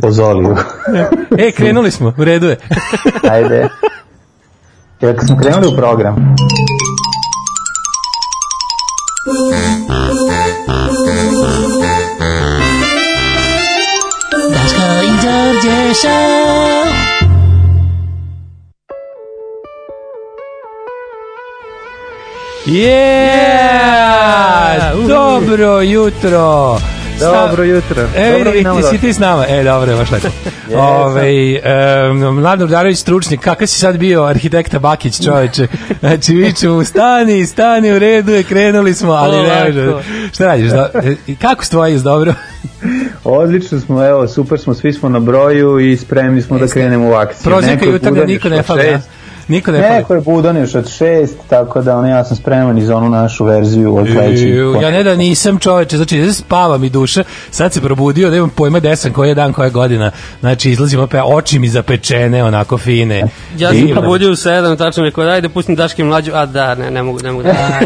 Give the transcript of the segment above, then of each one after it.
po Zoliju. e, krenuli smo, u redu je. Ajde. Jel kad smo krenuli u program? Daško i Đorđe show. Yeah! Dobro jutro! Dobro jutro. E, Dobro vi vidi, ti si ti s nama. E, dobro, baš lepo. Ove, um, Mladen Udarović, stručnik, kakav si sad bio arhitekta Bakić, čoveče? Znači, viču mu, stani, stani, u redu je, krenuli smo, ali ne može. Šta radiš? Do, e, kako stoji, dobro? Odlično smo, evo, super smo, svi smo na broju i spremni smo da krenemo u akciju. Prozivka je jutarnja, niko ne fali. Niko ne fali. Neko je budan još od šest, tako da ono, ja sam spreman i za onu našu verziju od sledećeg. Ju, Ja ne da nisam čoveče, znači ja spava mi duša, sad se probudio, nemam pojma desan koji je dan, koja je godina, znači izlazim opet, oči mi zapečene, onako fine. Ja sam Divno. probudio u 7, tačno rekao, daj da pustim Daške mlađu, a da, ne, ne mogu, ne mogu da.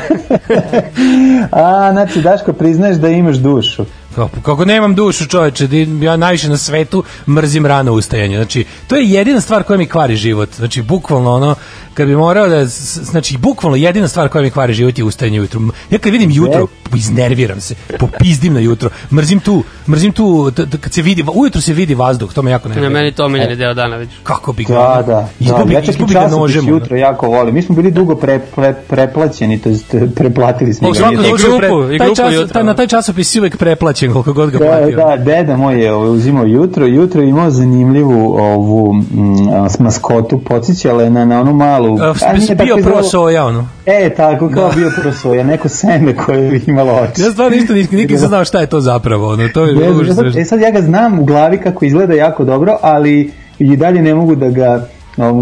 A, znači, Daško, priznaješ da imaš dušu. Kako, kako nemam dušu čoveče, ja najviše na svetu mrzim rano ustajanje. Znači, to je jedina stvar koja mi kvari život. Znači, bukvalno ono, kad bi morao da, znači, bukvalno jedina stvar koja mi kvari život je ustajanje ujutru. Ja kad vidim jutro, iznerviram se, popizdim na jutro. Mrzim tu, mrzim tu, kad se vidi, ujutro se vidi vazduh, to me jako Ne, nervira. meni to omiljeni deo dana već. Kako bi ga, Da, da. izgubi, da. Ja čak i izgubi ga časopis nožem. jutro jako volim. Mi smo bili dugo pre, pre, preplaćeni, to jest preplatili smo U ga. svakom slučaju, taj jutro. taj, na taj časopis si uvek preplaćen koliko god ga Da, platio. da, deda moj je ovaj, uzimao jutro, jutro je imao zanimljivu ovu mm, a, s maskotu, podsjećala je na, na onu malu... A, a, nije bio tako pro izgledalo- soja, ono. E, tako, kao bio prosoja, neko seme koje je imalo oči. Ja stvarno isto nik- nikad nisam znao šta je to zapravo, ono, to je bilo užasno. sad, e sad ja ga znam u glavi kako izgleda jako dobro, ali i dalje ne mogu da ga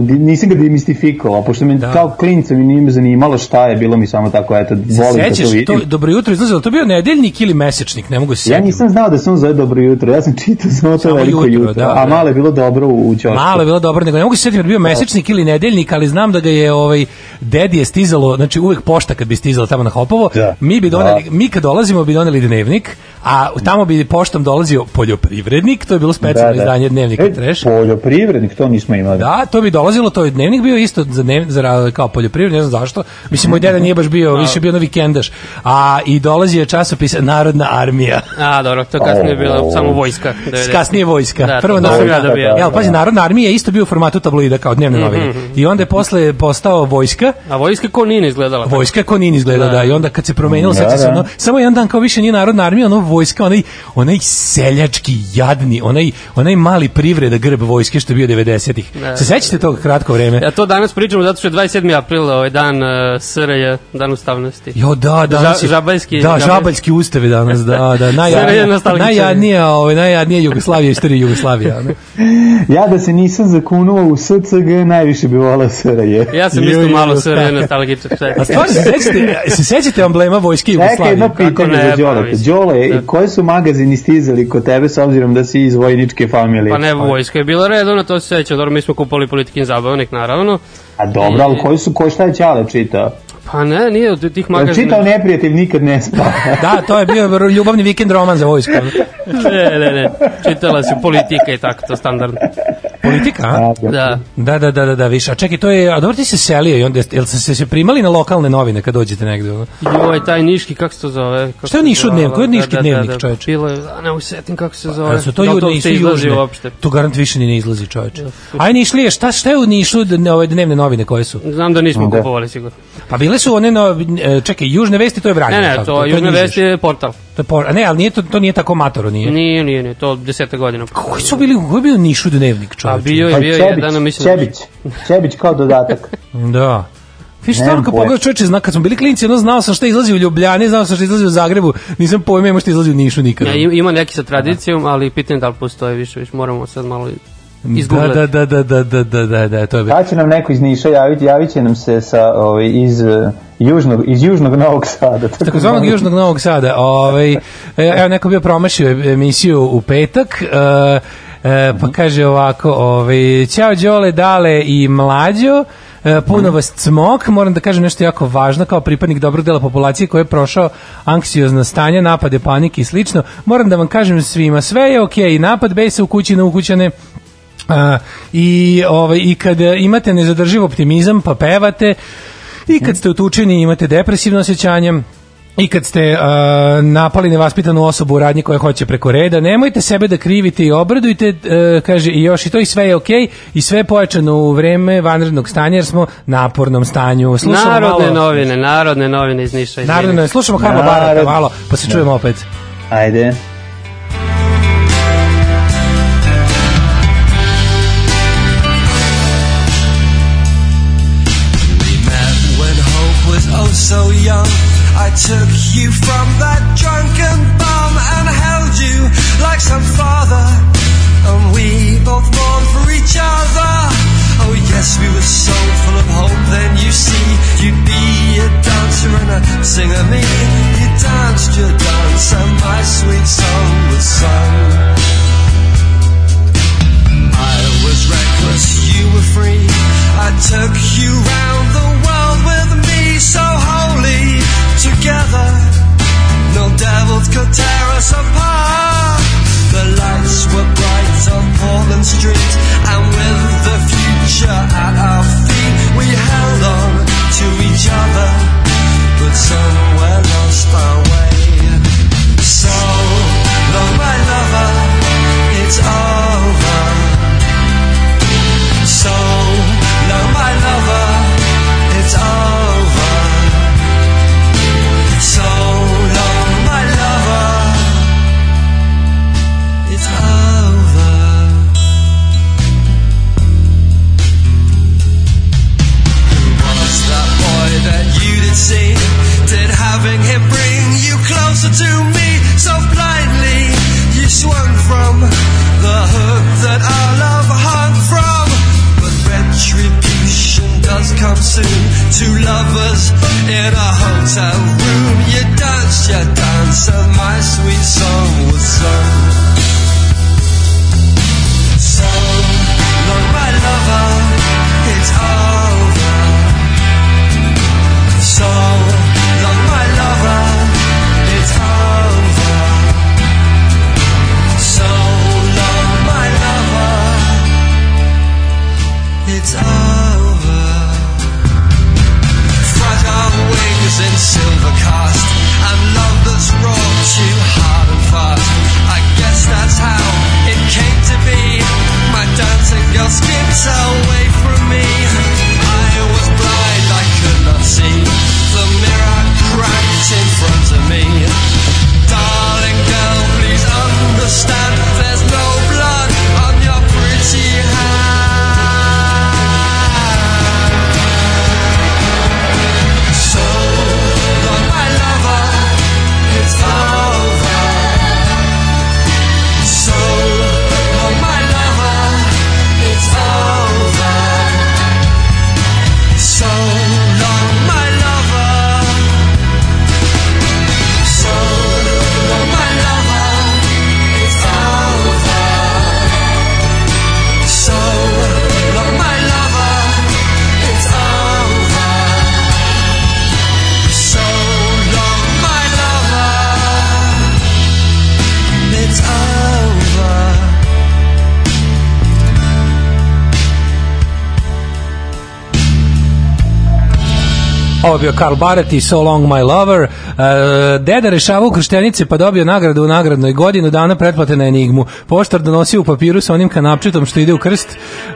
nisam ga demistifikovao, pošto me Da. kao klinca mi nije me zanimalo šta je, bilo mi samo tako, eto, volim kad to vidim. to, dobro jutro izlazilo, to bio nedeljnik ili mesečnik, ne mogu se Ja setiti. nisam znao da se on zove Dobro jutro, ja sam čitao samo to Samo veliko jutro, jutro, da, a da. malo je bilo dobro u, u ćošku. Malo je bilo dobro, nego ne mogu se setiti da bio mesečnik ili nedeljnik, ali znam da ga je ovaj dedi je stizalo, znači uvek pošta kad bi stizala tamo na Hopovo, Da. mi bi doneli, Da. mi kad dolazimo bi doneli dnevnik, a tamo bi poštom dolazio poljoprivrednik, to je bilo specijalno izdanje dnevnika e, Trash. Poljoprivrednik, to nismo imali. Da, to bi dolazilo, to je dnevnik bio isto za dnev, za kao poljoprivrednik, ne znam zašto. Mislim moj deda nije baš bio, više bio na vikendaš. A i dolazi je časopis Narodna armija. A, dobro, to kasnije je bilo samo vojska. 90. Kasnije vojska. Da, Prvo to sam narodna. ja dobijao. Jel, pazi, Narodna armija je isto bio u formatu tabloida kao dnevne novine. I onda je posle postao vojska, A vojska ko nije izgledala. Vojska ko nije izgleda, da. Da. I onda kad se promenilo, Da, seća se da. ono, samo jedan dan kao više nije narodna armija, ono vojska, onaj, onaj seljački, jadni, onaj, onaj mali privreda grb vojske što je bio 90-ih. Da. Se sećate tog kratko vreme? Ja to danas pričamo zato što je 27. april, ovaj dan uh, SRJ, dan ustavnosti. Jo, da, danas je, Ža- žabaljski- da, žabaljski. žabaljski ustav je danas, da, da, najjadnija, najjadnija, ovaj, najjadnija Jugoslavija, istorija Jugoslavija. ono. Ja da se nisam zakunuo u SCG, najviše bi volao SRJ. Ja sam isto malo SRJ nostalgičan. A stvarno se sećate, se sećate emblema vojske Čekaj, Jugoslavije? jedno kako pitanje ne, za Đoleta. Đole, Koji su magazini stizali kod tebe s obzirom da si iz vojničke familije? Pa ne, vojska je bila redovna, to se seća. Dobro, mi smo kupali politikin zabavnik, naravno. A dobro, ali koji su, ko šta je Ćale čitao? Pa ne, nije od tih magazina. čitao neprijatelj nikad ne spava? Da, to je bio ljubavni vikend roman za vojsku. ne, ne, ne. Čitala se politika i tako, to standardno. Politika, a? Da. Da, da, da, da, da, više. A čekaj, to je, a dobro ti se selio i onda, jel ste se, se primali na lokalne novine kad dođete negde? Ono? Joj, taj niški, kako se to zove? Kako Šta je Nišu dnevnik? Koji je Niški Da, da, dnevnik, da, čoveče? Bilo je, a ne usetim kako se zove. A su to Da uopšte nisu izlazi južne. uopšte? To garant više ni ne izlazi, čoveče. Aj Nišli je, šta, šta je u Nišu dne- ove dnevne novine koje su? Znam da nismo Da. kupovali sigurno. Pa bile su one, no, e, čekaj, južne vesti, to je Vranje. Ne, ne, to, je Južne vesti je portal. To je por, a ne, ali nije to, to nije tako matoro, nije. Nije, nije, nije, to desete godina. Koji su bili, koji je bio Nišu dnevnik, A čoveče? bio je, Pa bio je jedan, mislim... Čebić, Čebić kao dodatak. Da. Viš Nemam stvarno kad pogledaš čoveče, zna, kad smo bili klinci, ono znao sam šta izlazi u Ljubljani, znao sam šta izlazi u Zagrebu, nisam pojma ima šta izlazi u Nišu nikada. Ja, ima neki sa tradicijom, ali pitanje da li postoje više, više moramo sad malo izgooglati. Da, da, da, da, da, da, da, da, to je bilo. Kada će nam neko iz Niša javiti? Javit će nam se sa, ovaj, iz, eh, južnog, iz južnog Novog Sada. Tako takozvanog zvano. južnog Novog Sada. Ovaj e, evo neko bio promašio emisiju u petak. E, e, pa kaže ovako, ovaj ćao Đole, Dale i Mlađo. E, puno vas cmok, moram da kažem nešto jako važno, kao pripadnik dobrog dela populacije koji je prošao anksiozna stanja, napade, panike i slično. Moram da vam kažem svima, sve je okej, napad besa u kući na ukućane, A, i, ovaj, I kad imate nezadrživ optimizam, pa pevate, i kad ste utučeni imate depresivno osjećanje, i kad ste uh, napali nevaspitanu osobu u radnji koja hoće preko reda, nemojte sebe da krivite i obradujte, uh, kaže i još i to i sve je okej i sve je pojačano u vreme vanrednog stanja jer smo u napornom stanju. Slušamo Narodne malo, novine, narodne novine iz Niša. Narodne novine, slušamo Karla Barata malo, pa se čujemo opet. Ajde. Took you from that drunken bum and held you like some father. And we both mourned for each other. Oh yes, we were so full of hope. Then you see, you'd be a dancer and a singer. Me, you danced your dance and my sweet song was sung. I was reckless, you were free. I took you round the could tear us apart. The lights were bright on Portland Street, Ovo bio Karl Barrett i So Long My Lover. Uh, deda rešavao krštenice pa dobio nagradu u nagradnoj godinu dana pretplate na Enigmu. Poštar donosio u papiru sa onim kanapčetom što ide u krst.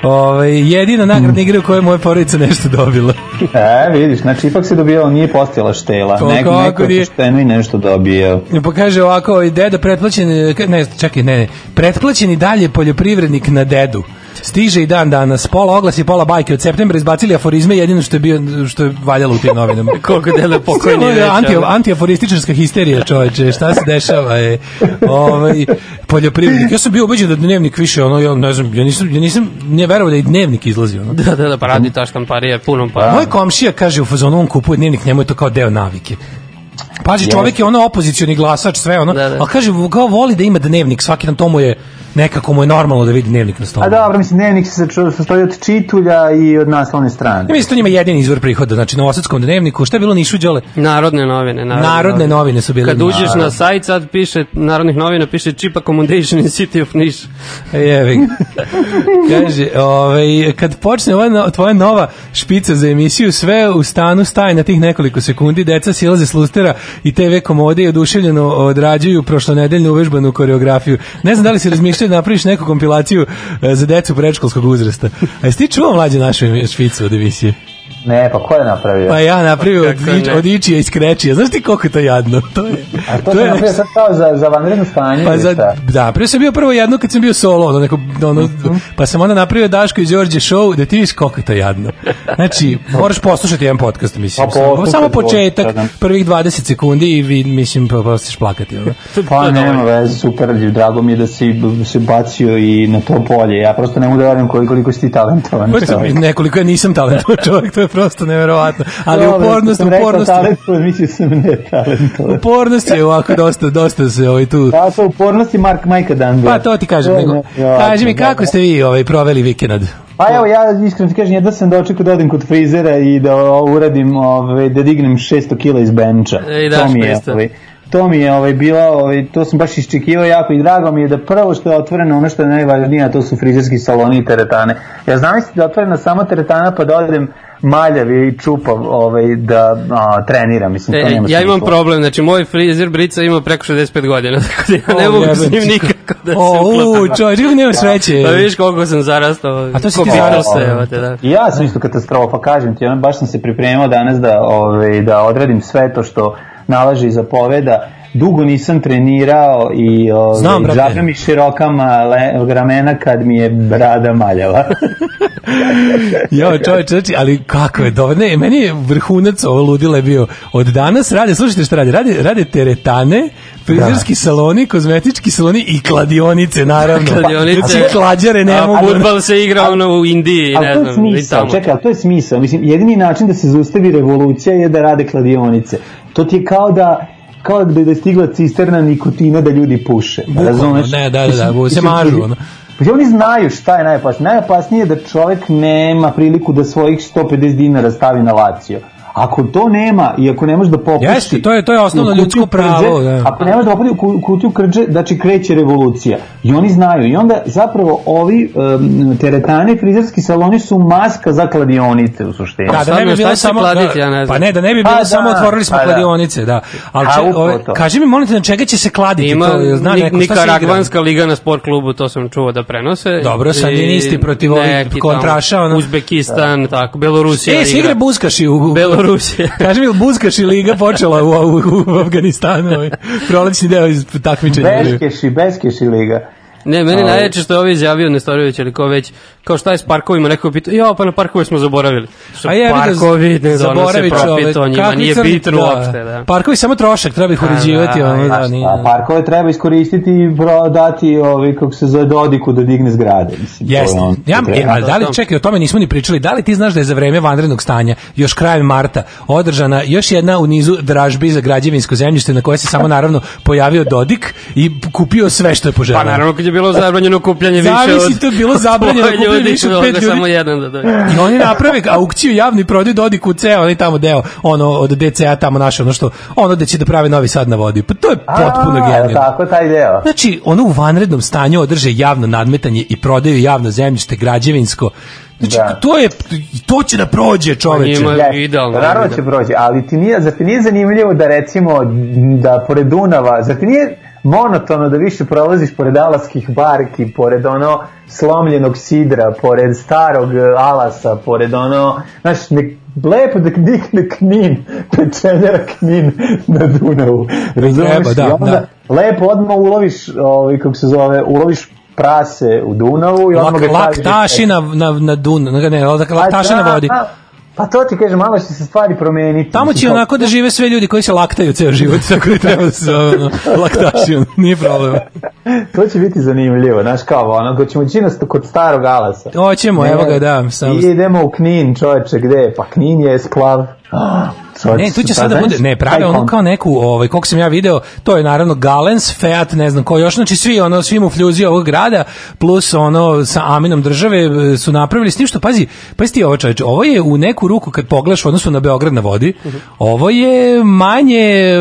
Ovaj jedina nagradna igra u kojoj moja porodica nešto dobila. E, vidiš, znači ipak si dobijao, nije postila štela. Pa Nek, neko je pošteno i nešto dobio. Pa kaže ovako, ovaj deda pretplaćen, ne, čekaj, ne, ne, pretplaćen i dalje poljoprivrednik na dedu. Stiže i dan danas, pola oglasi, pola bajke od septembra izbacili aforizme, jedino što je bio što je valjalo u tim novinama. Koliko dele pokojni je anti, antiaforističarska histerija, čoveče, šta se dešava je. Ovaj poljoprivrednik. Ja sam bio ubeđen da dnevnik više ono ja ne znam, ja nisam ja nisam ne verovao da i dnevnik izlazi ono. Da, da, da, pa radi ta štamparija punom pa. Moj komšija kaže u fazonu on kupuje dnevnik, njemu je to kao deo navike. Pazi, čovjek je ono opozicioni glasač, sve ono, Da, da. ali kaže, kao voli da ima dnevnik, svaki dan tomu je nekako mu je normalno da vidi dnevnik na stolu. A dobro, mislim, dnevnik se sastoji od čitulja i od naslovne strane. Ja mislim da to njima jedini izvor prihoda, znači na Novosadskom dnevniku, šta je bilo Nišu Đole? Narodne novine. Narodne, Narodne novine su bile. Kad uđeš na sajt, sad piše, narodnih novina, piše Chip Accommodation in City of Niš. Jevi ga. Kaže, ovaj, kad počne ova no- tvoja nova špica za emisiju, sve u stanu staje na tih nekoliko sekundi, deca silaze s lustera i TV komode i oduševljeno odrađuju prošlonedeljnu uvežbanu koreografiju. Ne znam da li si razmišljao da napraviš neku kompilaciju e, za decu predškolskog uzrasta. A jesi ti čuo mlađe našu špicu od emisije? Ne, pa ko je napravio? Pa ja napravio od, Kako ne? od Ičija iz Krečija. Znaš ti koliko je to jadno? To je, A to, to je napravio sad kao za, za vanredno stanje Pa za, da, prije sam bio prvo jedno kad sam bio solo, ono, neko, ono, Mhm. pa sam onda napravio Daško i Đorđe show, da ti vidiš koliko je to jadno. Znači, moraš poslušati jedan podcast, mislim. Pa samo, poslušaj, samo početak, da, da. prvih 20 sekundi i vid, mislim, pa, pa ćeš plakati. Ono. Pa nema veze, super, drago mi je da si se bacio i na to polje. Ja prosto ne mogu da verujem koliko, koliko si ti talentovan. Pa, nekoliko ja nisam talentovan čovjek, to je prosto neverovatno. Ali Dobro, upornost, sam rekao upornost, talentovan, mislio sam ne talentovan. upornost je ovako dosta, dosta se ovaj tu... Da, to upornost je Mark Majka Dan. bio. Pa to ti kažem, To je nego, ne- kaži mi da, kako da. ste vi ovaj, proveli vikend? Pa evo, ja iskreno ti kažem, jedva sam dočekao da odem kod frizera i da uradim, ove, da dignem 600 kila iz benča. E, i to mi je, ovaj, to mi je ovaj, bilo, ovaj, to sam baš iščekivao jako i drago mi je da prvo što je otvoreno, ono što je najvažnije, to su frizerski saloni i teretane. Ja znam da je otvorena samo teretana pa da odem maljav i čupav ovaj, da a, treniram, mislim, to E, nema ja imam problem, znači moj frizer Brica ima preko 65 godina, tako da ja ne O, mogu s njim nikako da se O, uklopim. čovječ, kako nema sreće. Pa vidiš koliko sam zarastao. A to si ti zarastao. evo te, da. I ja sam isto katastrofa, kažem ti, ono, baš sam se pripremao danas da, ovaj, da odradim sve to što nalaže i zapoveda. Dugo nisam trenirao i Znam, ovaj, brate. žabe mi širokama le, ramena kad mi je brada maljava. Jo, čovječ, znači, ali kako je dobro. Ne, meni je vrhunac ovo ludilo je bio. Od danas rade, slušajte šta rade, rade, rade teretane, frizerski saloni, kozmetički saloni i kladionice, naravno. Kladionice. Znači, klađare ne A mogu. futbal se igra ono u Indiji, ali ne to je znam, i smisao, čekaj, ali to je smisao. Mislim, jedini način da se zaustavi revolucija je da rade kladionice. To ti je kao da kao da je stigla cisterna nikotina da ljudi puše. Bukvalno, razumeš? ne, da, da, da, bu- se mažu, ono. Pa oni znaju šta je najopasnije. Najopasnije je da čovek nema priliku da svojih 150 dinara stavi na Lazio. Ako to nema i ako ne može da popusti... Jeste, to je- to je osnovno ljudsko pravo, da. Ako ne može da popusti u ku- kutiju krđe, znači kreće revolucija. I oni znaju. I onda zapravo ovi um, teretane, frizerski saloni su maska za kladionice u suštini. Da, da ne bi bilo će samo kladiti, da, ja ne znam. Pa ne, da ne bi bilo Pa samo da, otvorili smo pa da. kladionice, da. Ali če, upravo ove, to. kaži mi molim te na čega će se kladiti Ima to? Zna Ni- neko? Nikaragvanska liga na sport klubu, to sam čuo da prenose. Dobro, sandinisti I protiv ovih kontraša, ono. Uzbekistan, tako, Belorusija E, igra Buzkaši u... u Belorusija. Kaži mi, jel Buzkaši liga počela u, u, u Afganistanu, ovaj, prolećni deo iz takmičenja. Beskeši, beskeši liga. Ne, meni A, najveće što je ovo izjavio Nestorović, ali ko već, kao šta je s parkovima, neko pitao, ja, pa na parkove smo zaboravili. Što A ga, parkovi ne donose zaboravi profit, čovek, to njima nije bitno da. uopšte, da. Parkovi samo trošak, treba ih A, uređivati, da, ono, ja, da, nije. A parkove treba iskoristiti i bro, dati, ovaj, kako se zove, Dodiku da digne zgrade. Mislim, to je Jeste. ono što Ja, e, ali da li, to. čekaj, o tome nismo ni pričali. Da li ti znaš da je za vreme vanrednog stanja, još krajem marta, održana još jedna u nizu dražbi za građevinsko zemljište na koje se samo naravno pojavio Dodik i kupio sve što je poželeo. Pa naravno kad je bilo zabranjeno kupljanje više od... Zamisli, to je bilo zabranjeno kupljanje ljudi, više od pet ljudi. samo jedan da dođe. I oni naprave aukciju javni prodaju Dodik u ceo, onaj tamo deo, ono od DCA tamo naše, ono što, ono da će da prave novi sad na vodi. Pa to je potpuno A, genijalno. tako taj deo. Znači, ono u vanrednom stanju održe javno nadmetanje i prodaju javno zemljište, građevinsko. Znači, Da. to je, to će da prođe čoveče. njima- Jeste, idealno, Naravno da. će proći, ali ti nije, zar ti nije zanimljivo da recimo da pored Dunava, zar ti nije monotono da više prolaziš pored alaskih barki, pored ono slomljenog sidra, pored starog e, alasa, pored ono, znaš, nek, lepo da nikne knin, pečenjara knin na Dunavu. Razumeš? treba, da, I onda lepo odmah uloviš, ovaj, kako se zove, uloviš prase u Dunavu i odmah ga staviš- laktaši na, na, na dun, ne, ne, laktaši Pa na da, vodi. da. Pa to ti kažem, malo će se stvari promeniti. Tamo će onako da žive sve ljudi koji se laktaju ceo život, tako da treba da se zove ono, laktaši, nije problem. To će biti zanimljivo, znaš kao ono, ko ćemo ići kod starog alasa. Hoćemo, evo ga, da. Sam, I idemo u Knin, čoveče, gde je? Pa Knin je splav. Ne, tu će sada znaš, bude, ne, prave ono kao neku, ovaj, koliko sam ja video, to je naravno Galens, Fiat, ne znam ko još, znači svi, ono, svi mu fljuzi ovog grada, plus ono, sa Aminom države e, su napravili, s tim što, pazi, pazi ti ovo čoveče, ovo je u neku ruku, kad pogledaš u odnosu na Beograd na vodi, ovo je manje,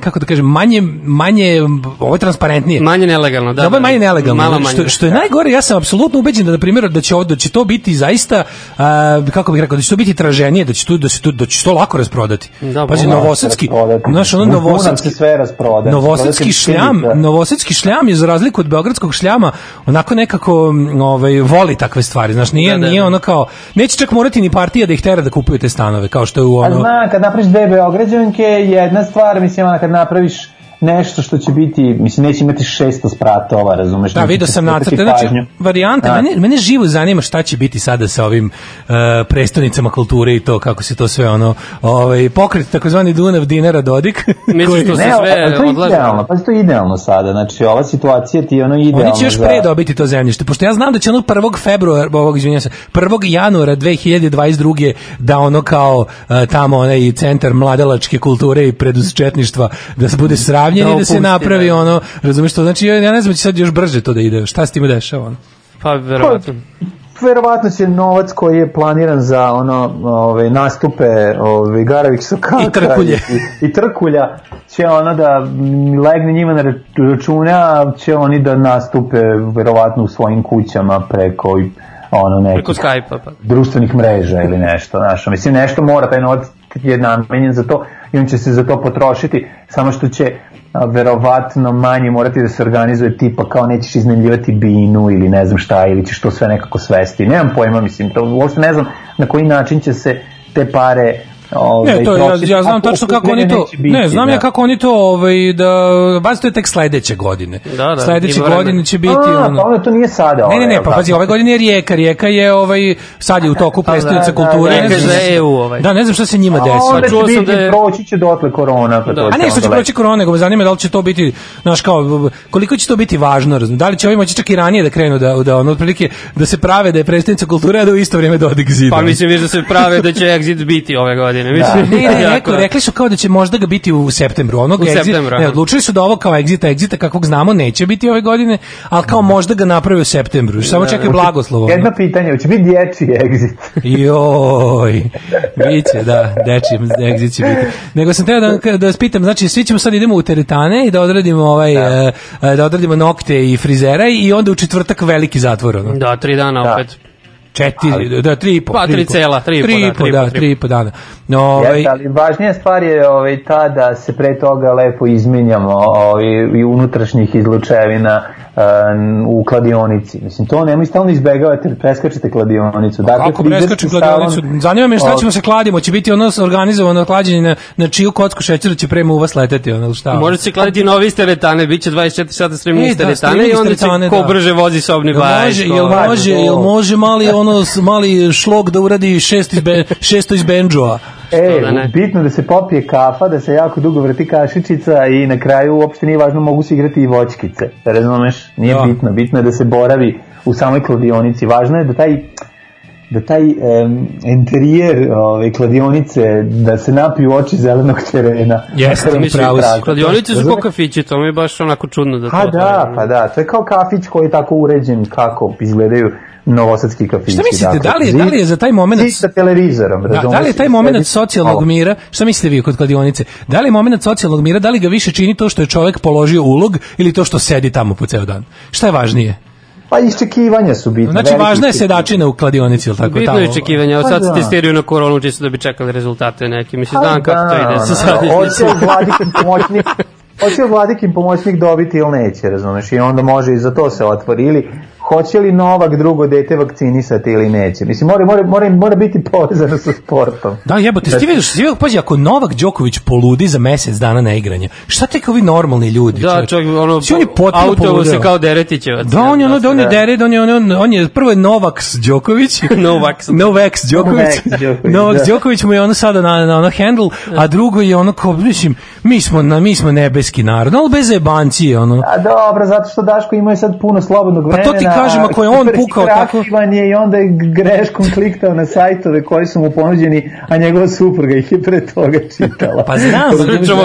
kako da kažem, manje, manje, ovo je transparentnije. Manje nelegalno, da. Da, ovo je da. manje nelegalno. Malo manje. Što, što je najgore, ja sam apsolutno ubeđen da na primjer da će ovo- da će to biti zaista a, kako bih rekao da će to biti traženije, da će tu da se tu da će to lako rasprodati. Da, Pazi, pa, novosadski, rasprodati. znaš, ono novosadski sve rasproda. Novosadski šljam, novosadski šljam je za razliku od beogradskog šljama, onako nekako ovaj voli takve stvari, znaš, nije Da, da, nije da. ono kao neće čak morati ni partija da ih tera da kupuju te stanove, kao što je u A ono zna, kad napraviš dve Beograđanke, jedna stvar, mislim, ona kad napraviš nešto što će biti, mislim, neće imati 600 spratova, razumeš? Da, ti sam nacrte, znači varijante, Da. mene, mene živo zanima šta će biti sada sa ovim uh, prestonicama kulture i to kako se to sve ono, ovaj pokret takozvani Dunav Dinara Dodik. Misliš koji- to se sve to odlaže? idealno, pa to je idealno sada, znači ova situacija ti je ono idealno Oni će još za- pre dobiti to zemljište, pošto ja znam da će ono 1. februara, ovog, izvinjam se, 1. januara 2022. da ono kao uh, tamo onaj centar mladalačke kulture i preduzetništva da se bude sravnjen Da da se napravi da. ono, razumeš to, znači ja, ne znam da će sad još brže to da ide, šta s time dešava ono? Pa, verovatno. verovatno će novac koji je planiran za ono ove nastupe ove Garavik Sokaka I trkulje. i, i trkulja će ono da legne njima na rač- račune a će oni da nastupe verovatno u svojim kućama preko i, ono nekih Preko Skype-a, pa. društvenih mreža ili nešto, znaš, mislim nešto mora, taj novac je namenjen za to i on će se za to potrošiti, samo što će a, verovatno manje morati da se organizuje tipa kao nećeš iznajmljivati binu ili ne znam šta, ili ćeš to sve nekako svesti, nemam pojma, mislim, to uopšte ne znam na koji način će se te pare Ove, Ne, to je, ja, ja znam tačno kako oni to, biti, ne, znam ja da. kako oni to, ovaj, da, bazi to je tek sledeće godine. Da, da, Sledeće godine će biti A, ono... pa onda to nije sada. Ne, ne, ovaj, ne, jel pa pazi, ove godine je Rijeka, Rijeka je ovaj, sad je u toku predstavnica da, da, kulture. da, ne za EU ovaj. Da, ne znam šta se njima A desi. onda Čuo će sam biti, da je- proći će dotle korona, pa Da. to A ne, što će proći korona, nego me zanima da li će to biti, znaš kao, koliko će to biti važno, razum? Da li će ovi moći čak i ranije da krenu, da, da ono, otprilike, da se prave da je predstavnica kulture, a da u isto vrijeme Dodik zida. Pa mislim, viš da se prave da će exit biti ove godine. Mislim, Ne, ne, jako- rekli, rekli su kao da će možda ga biti u septembru. Onog U exit- septembru, Ne, odlučili su da ovo kao exita, exita kakvog znamo neće biti ove godine, ali kao možda ga naprave u septembru. Samo čekaj blagoslov. ono. Jedno pitanje, hoće biti dječji exit. Joj, biće, da, dečiji exit će biti. Nego sam teo da, da vas pitam, znači svi ćemo sad idemo u teretane i da odradimo ovaj, da, da odradimo nokte i frizera i onda u četvrtak veliki zatvor, ono. Da, tri dana Da. opet. Četiri, da, tri i po. Pa, tri i tri po. cela, tri i po, tri da, i po, tri i po, da, tri i tri i po dana. No, ovaj, Jeste, ali važnija stvar je ovaj, ta da se pre toga lepo izmenjamo ovaj, i unutrašnjih izlučevina um, u kladionici. Mislim, to nemoj stalno izbegavate preskačete kladionicu. Dakle, Kako salon- kladionicu? Zanima me šta O, ćemo se kladimo, će biti ono organizovano klađenje na, na čiju kocku šećera će prema u vas leteti, ono šta? Može se kladiti novi iz teretane, bit će 24 sata streaming E, da, teretane i onda će ko da. brže vozi sobni baj. može, jel može, jel može mali ono mali šlog da uradi šest iz ben, šesto iz benđoa. E, da ne? bitno da se popije kafa, da se jako dugo vrti kašičica i na kraju uopšte nije važno, mogu se igrati i voćkice. Razumeš? Nije Da. bitno. Bitno je da se boravi u samoj kladionici. Važno je da taj da taj um, interijer ove, kladionice, da se napiju oči zelenog terena. Jeste, si. prazno. Kladionice su ko kafići, to mi je baš onako čudno da to... Pa da, pa da, to je kao kafić koji je tako uređen kako izgledaju novosadski kafići. Šta mislite, dakle, da li je- da li je za taj moment- Zid sa televizorom, Da, da li je taj moment socijalnog mira, šta mislite vi kod kladionice, da li je moment socijalnog mira, da li ga više čini to što je čovjek položio ulog ili to što sedi tamo po ceo dan? Šta je važnije? Pa iščekivanja su bitne. Znači, veliki važna je iščekivanja. sedačina u kladionici, ili tako Bitno tamo? je očekivanje, Pa sad se da. testiraju na koronu čisto da bi čekali rezultate neki. Mislim, Pa znam kako to da, ide. ono, sa sad Hoće vladikin pomoćnik Hoće vladikin pomoćnik dobiti ili neće, razumeš? I onda može i za to se otvori. Ili hoće li Novak drugo dete vakcinisati ili neće? Mislim, mora, mora, mora, mora biti povezano sa sportom. Da, jebote, ti vidiš, ti vidiš, pazi, ako Novak Đoković poludi za mesec dana na igranje, šta tek ovi normalni ljudi? Da, čovjek, ono, Svi on je potpuno autovo poludeo. se kao Deretićevac. Da, on je ono, da on je da. Dered, on je, on, on, on je, prvo je Novak Đoković. Novak. Novak Đoković. Novak Đoković, Novak da. Đoković mu je ono sada na, na ono handle, a drugo je ono kao, mislim, mi smo, na, mi smo nebeski narod, ali bez jebancije, ono. A dobro, zato što Daško ima sad puno slobodnog Pa vremena. to ti kažem, ako je on pukao tako... Krahivanje i onda je greškom kliktao na sajtove koji su mu ponuđeni, a njegova supruga ih je pre toga čitala. Pa znam, pričamo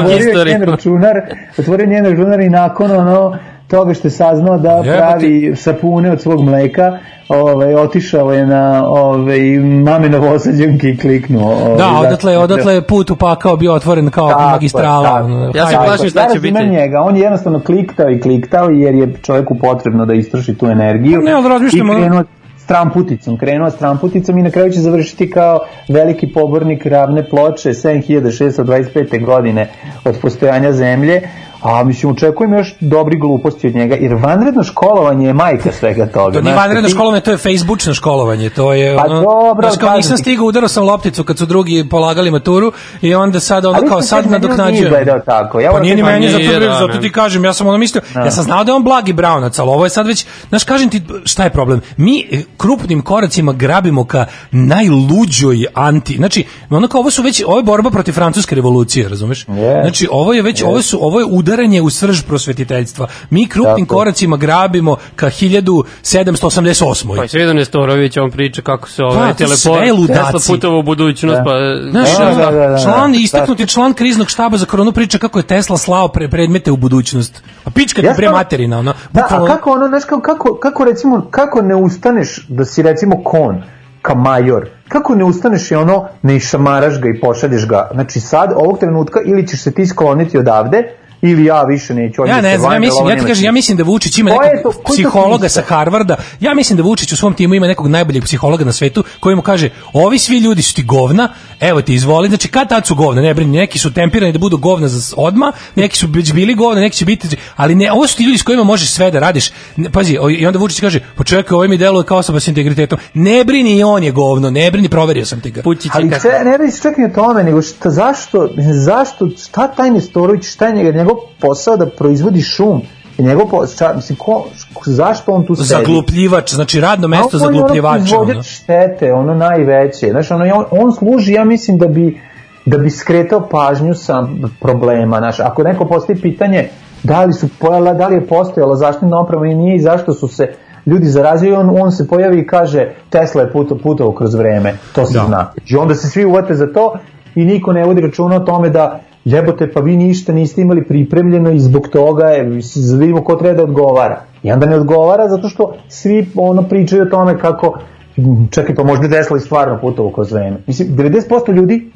računar, otvorio njen računar i nakon ono toga što je saznao da Jebote. pravi sapune od svog mleka, ovaj, otišao je na ovaj, mame novosađenke i kliknuo. Ovaj, Da, zato- odatle, odatle je put u pakao bio otvoren kao Tako magistrala. tako. Ja se plašim šta će biti. njega, on je jednostavno kliktao i kliktao jer je čovjeku potrebno da istroši tu energiju. Ne, ali razmišljam, I ono- krenuo stramputicom, krenuo stramputicom i na kraju će završiti kao veliki pobornik ravne ploče 7625. godine od postojanja zemlje, a mislim očekujem još dobri gluposti od njega, jer vanredno školovanje je majka svega toga. To nije vanredno ti- školovanje, to je facebookno školovanje. To je Pa ono, dobro, znaš, kao nisam ti. stigao, udarao sam lopticu kad su drugi polagali maturu i onda sad ono Ali kao sad kažem, meni on nije nadoknađujem. izgledao tako. Ja pa nije ni ti- meni, zato, da, zato ti kažem, ja sam ono mislio, ja sam znao da je on blagi brownac, ali ovo je sad već, znaš, kažem ti, šta je problem? Mi e, krupnim koracima grabimo ka najluđoj anti, znači, ono kao, ovo su već, ovo je borba protiv francuske revolucije, razumeš? Yes. Znači, ovo je već, ovo su, ovo je udaranje u srž prosvetiteljstva. Mi krupnim Tako koracima grabimo ka 1788. Pa sve Nestorović, on priča kako se Pa, ovaj su teleport. Tesla putovao u budućnost, pa... Znaš, Da, da, da, da. član, Da. istaknuti član kriznog štaba za koronu priča kako je Tesla slao pre predmete u budućnost. A pička ti Ja pre materina, ono. Da, a bukvalno- kako ono, znaš, kako, kako, kako recimo, kako ne ustaneš da si recimo kon, ka major, kako ne ustaneš i ono, ne išamaraš ga i pošalješ ga, znači sad, ovog trenutka, ili ćeš se ti skloniti odavde, ili ja više neću. Ja ne znam, ja mislim, ovo ja ti kažem, ja mislim da Vučić ima nekog to- psihologa sa Harvarda. Ja mislim da Vučić u svom timu ima nekog najboljeg psihologa na svetu koji mu kaže: "Ovi svi ljudi su ti govna, evo ti izvoli." Znači kad tad su govna, ne brini, neki su tempirani da budu govna za odma, neki su već bili govna, neki će biti, ali ne, ovo su ti ljudi s kojima možeš sve da radiš. Pazi, i onda Vučić kaže: "Pa čekaj, ovaj mi deluje kao osoba s integritetom." Ne brini, i on je govno, ne brini, proverio sam ti ga. Ali sve, ne radi se ni o tome, nego šta, zašto, zašto, šta taj Nestorović, šta je njega, njegov posao da proizvodi šum, I njegov posao, mislim, ko, zašto on tu sedi? Zaglupljivač, znači radno mesto A on je ono zaglupljivača. štete, ono najveće. Znaš, ono, on, on služi, ja mislim, da bi, da bi skretao pažnju sa problema. Znaš, ako neko postavi pitanje da li, su pojela, da li je postojala zaštitna oprema i nije i zašto su se ljudi zarazili, on, on se pojavi i kaže Tesla je puto, putovao kroz vreme. To se Da. zna. I onda se svi uvate za to i niko ne vodi računa o tome da jebote, pa vi ništa niste imali pripremljeno i zbog toga je, da vidimo ko treba da odgovara. I onda ne odgovara zato što svi ono pričaju o tome kako "M, čekaj, pa možda Tesla i stvarno putovo kroz vreme. Mislim, 90% ljudi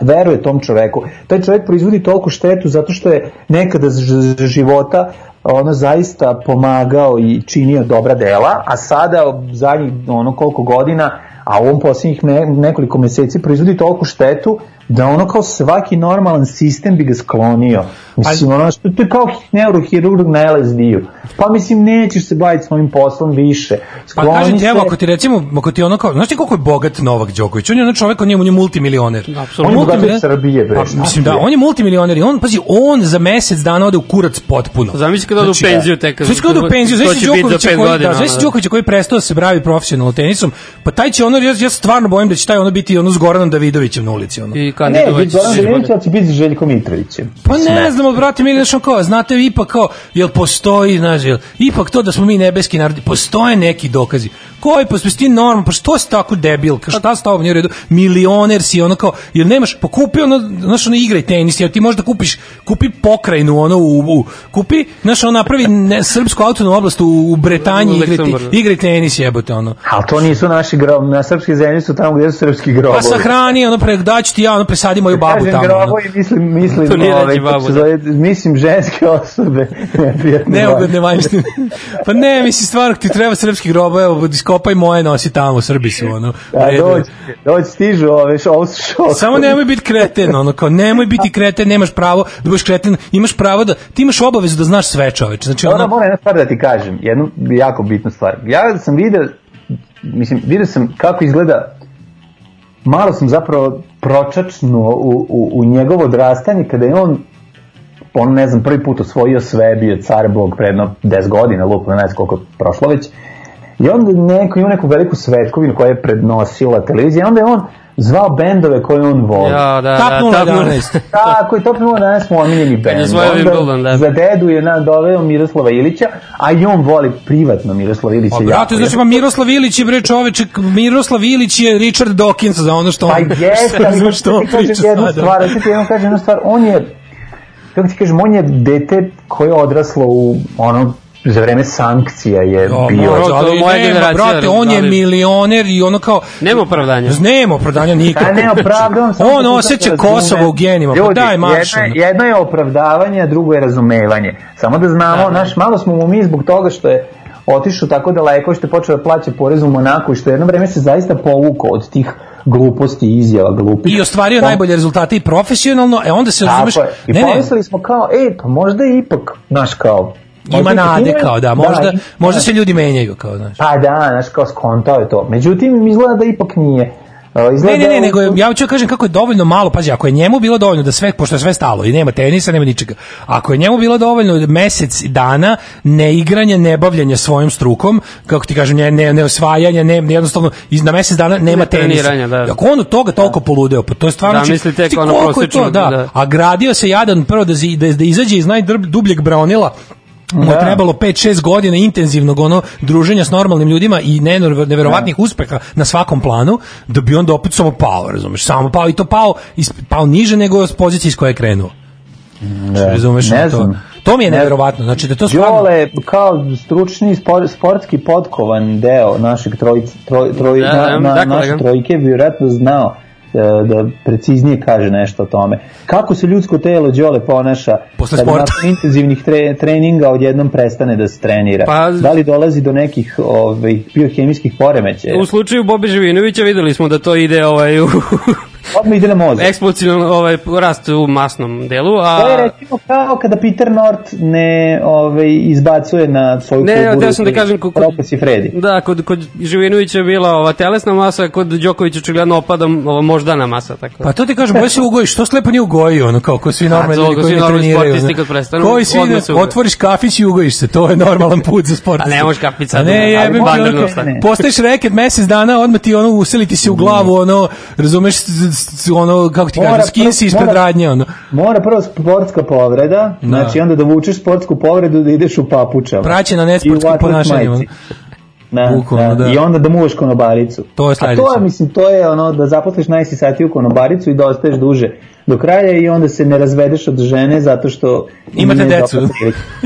veruje tom čoveku. Taj čovek proizvodi toliko štetu zato što je nekada života ono zaista pomagao i činio dobra dela, a sada zadnjih ono koliko godina, a u ovom posljednjih ne, nekoliko meseci proizvodi toliko štetu da ono kao svaki normalan sistem bi ga sklonio. Mislim, ono što to je kao neurohirurg na LSD-u. Pa mislim, nećeš se baviti svojim poslom više. Pa Skloni kažem ti, evo, ako ti recimo, ako ti ono kao, znaš ti koliko je bogat Novak Đoković? On je ono čovek, on je, on je multimilioner. Apsolutno. On je od Srbije, bre, Pa, mislim da, on je multimilioner i on, pazi, on za mesec dana ode u kurac potpuno. Zamisli kada odu u penziju tek. Znači kada ode u penziju, to znači će biti za Đokovića pet koji, godina. da, znači. Đokovića koji prestao da se bavi profesionalno tenisom, pa taj će ono, ja, ja stvarno bojim da će taj ono biti ono s Goranom Davidovićem na ulici. Ono. I Ne, kandidovat biti će Zoran. Đelić, ali će biti Željko Mitrovićem. Pa ne znam, brate, mi nešto kao, znate, ipak kao, jel postoji, znaš, jel, ipak to da smo mi nebeski narodi, postoje neki dokazi. Koji, pa si ti normalno, pa što si tako debil, ka šta s tobom nije u redu, milioner si, ono kao, jel nemaš, pa kupi ono, znaš, ono igraj tenis, jel ti možda kupiš, kupi pokrajinu, ono, u, u kupi, znaš, ono napravi ne, srpsku autonomnu oblast u, u Bretanji, igraj, igraj tenis, jebote, ono. Ali to nisu naši grob, na srpski zemlji su tamo gde su srpski grobovi. Pa sahrani, ono, pre, daću ti ja, ono, presadi moju babu Kažem tamo, ono. grobovi, mislim, mislim, To nije ove, kako babu, da. zove, mislim ženske osobe. Neugodne vanjštine. pa ne, mislim, stvarno ti treba srpski grob, evo, iskopaj moje, nosi tamo, Srbi su, ono. u A redu. doći, doći stižu ove, ovo su šok. Samo nemoj biti kreten, ono kao nemoj biti kreten, nemaš pravo da budeš kreten, imaš pravo da ti imaš obavezu da znaš sve, čoveče. Znači Dobro, ono moram jedna stvar da ti kažem, jednu jako bitnu stvar. Ja sam video, mislim, video sam kako izgleda, malo sam zapravo pročačnuo u, u, u njegovo odrastanje kada je on on ne znam, prvi put osvojio sve, bio car Bog pre jedno 10 godina, lupo, ne znam koliko prošlo već, I onda neko ima neku veliku svetkovinu koja je prednosila televizija, i onda je on zvao bendove koje on voli. Ja, da, Tap da, 011. Tako je, to prvo danas smo omiljeni bend. Wimbledon, da. Za dedu je na, doveo Miroslava Ilića, a i on voli privatno Miroslava Ilića. Pa, jako. brate, znači, pa Miroslav Ilić je, bre, čoveče, Miroslav Ilić je Richard Dawkins za ono što on... Pa jeste, ali što on priča jednu sada. stvar, da ti jednom kažem jednu stvar, on je, kako ti kažem, on je dete koje je odraslo u ono za vreme sankcija je Jo, bio. može, ali moja nema, generacija, brate, on je milioner i ono kao... Nema opravdanja. Nema opravdanja nikako. Da, ne opravdavam. samo On da osjeća razume. Kosovo u genima, pa Ljudi, daj marš. Jedno, je- jedno je opravdavanje, a drugo je razumevanje. Samo da znamo, naš, malo smo mu mi zbog toga što je otišao tako daleko, što je počeo da plaća porez u Monaku i što je jedno vreme se zaista povukao od tih gluposti i izjava glupih. I ostvario Pa- najbolje rezultate i profesionalno, e onda se razumeš... Tako je. I Ne, ne, pomislili smo kao, ej, pa možda je ipak, znaš, kao... ima nade kao da, možda, ima- možda se ljudi menjaju kao, znaš. Pa da, znaš, kao skontao je to. Međutim, izgleda da ipak nije. Uh, Izgleda Ne, ne, ne, da- nego ja hoću da kažem kako je dovoljno malo, pazi, ako je njemu bilo dovoljno da sve, pošto je sve stalo i nema tenisa, nema ničega, ako je njemu bilo dovoljno mesec dana neigranja, nebavljanja svojom strukom, kako ti kažem, ne, ne, ne osvajanja, ne, jednostavno, iz, na mesec dana nema Ne tenisa. treniranja, da. Ako on od toga toliko poludeo, pa to je stvarno... Da, či- misli tek ti ono je to, prosječno, da, da. a gradio se jadan prvo da, zi- da, da izađe iz najdubljeg braonila, mu je Da. trebalo 5-6 godina intenzivnog ono druženja s normalnim ljudima i never- neverovatnih uspeha na svakom planu da bi onda opet samo pao, razumeš, samo pao i to pao, pao niže nego s pozicije iz koje je krenuo. Da. Razumeš, ne to, znam. to mi je Ne- neverovatno, znači da to stvarno... Đole kao stručni spor, sportski potkovan deo našeg trojice, troj, troj, Da, na, da, na, da, naše trojke bi vjerojatno znao da preciznije kaže nešto o tome. Kako se ljudsko telo Đole ponaša Posle kada sporta. nakon intenzivnih tre, treninga odjednom prestane da se trenira? Pa- da li dolazi do nekih ovaj, biohemijskih poremećaja? U slučaju Bobi Živinovića videli smo da to ide ovaj, u Odmah ide na mozak. eksplozivno ovaj, rast u masnom delu, a... To je recimo kao kada Peter Nort ne ovaj, izbacuje na svoju Ne, kuburu ja sam da kažem kod- Roko si Fredi. Da, kod, kod Živinovića je bila ova telesna masa, kod Đokovića očigledno opada ova moždana masa. Tako. da. Pa to ti kažem, bolje se ugojiš, što slepo nije ugojio, ono kao ko svi normalni ljudi ko koji svi ne normalni treniraju. sportisti kad prestanu, Koji svi ne, otvoriš kafić i ugojiš se, to je normalan put za sport. A ne možeš kafić sad, ne, ali jebem ti, vanredno ono, ne. postaješ reket mesec dana, odmah ti ono useliti se u glavu, ono, razumeš, ono, kako ti kažem, skin si ispred radnje, ono. Mora prvo sportska povreda, znači onda da vučeš sportsku povredu da ideš u papučama. Praćena nesportskim ponašanjem, majici. Da, Bukvalno, da. da. I onda da muvaš konobaricu. To je A to je, mislim, to je ono da zaposliš najsisatiju konobaricu i da ostaješ duže do kraja i onda se ne razvedeš od žene zato što Imate decu. dobra.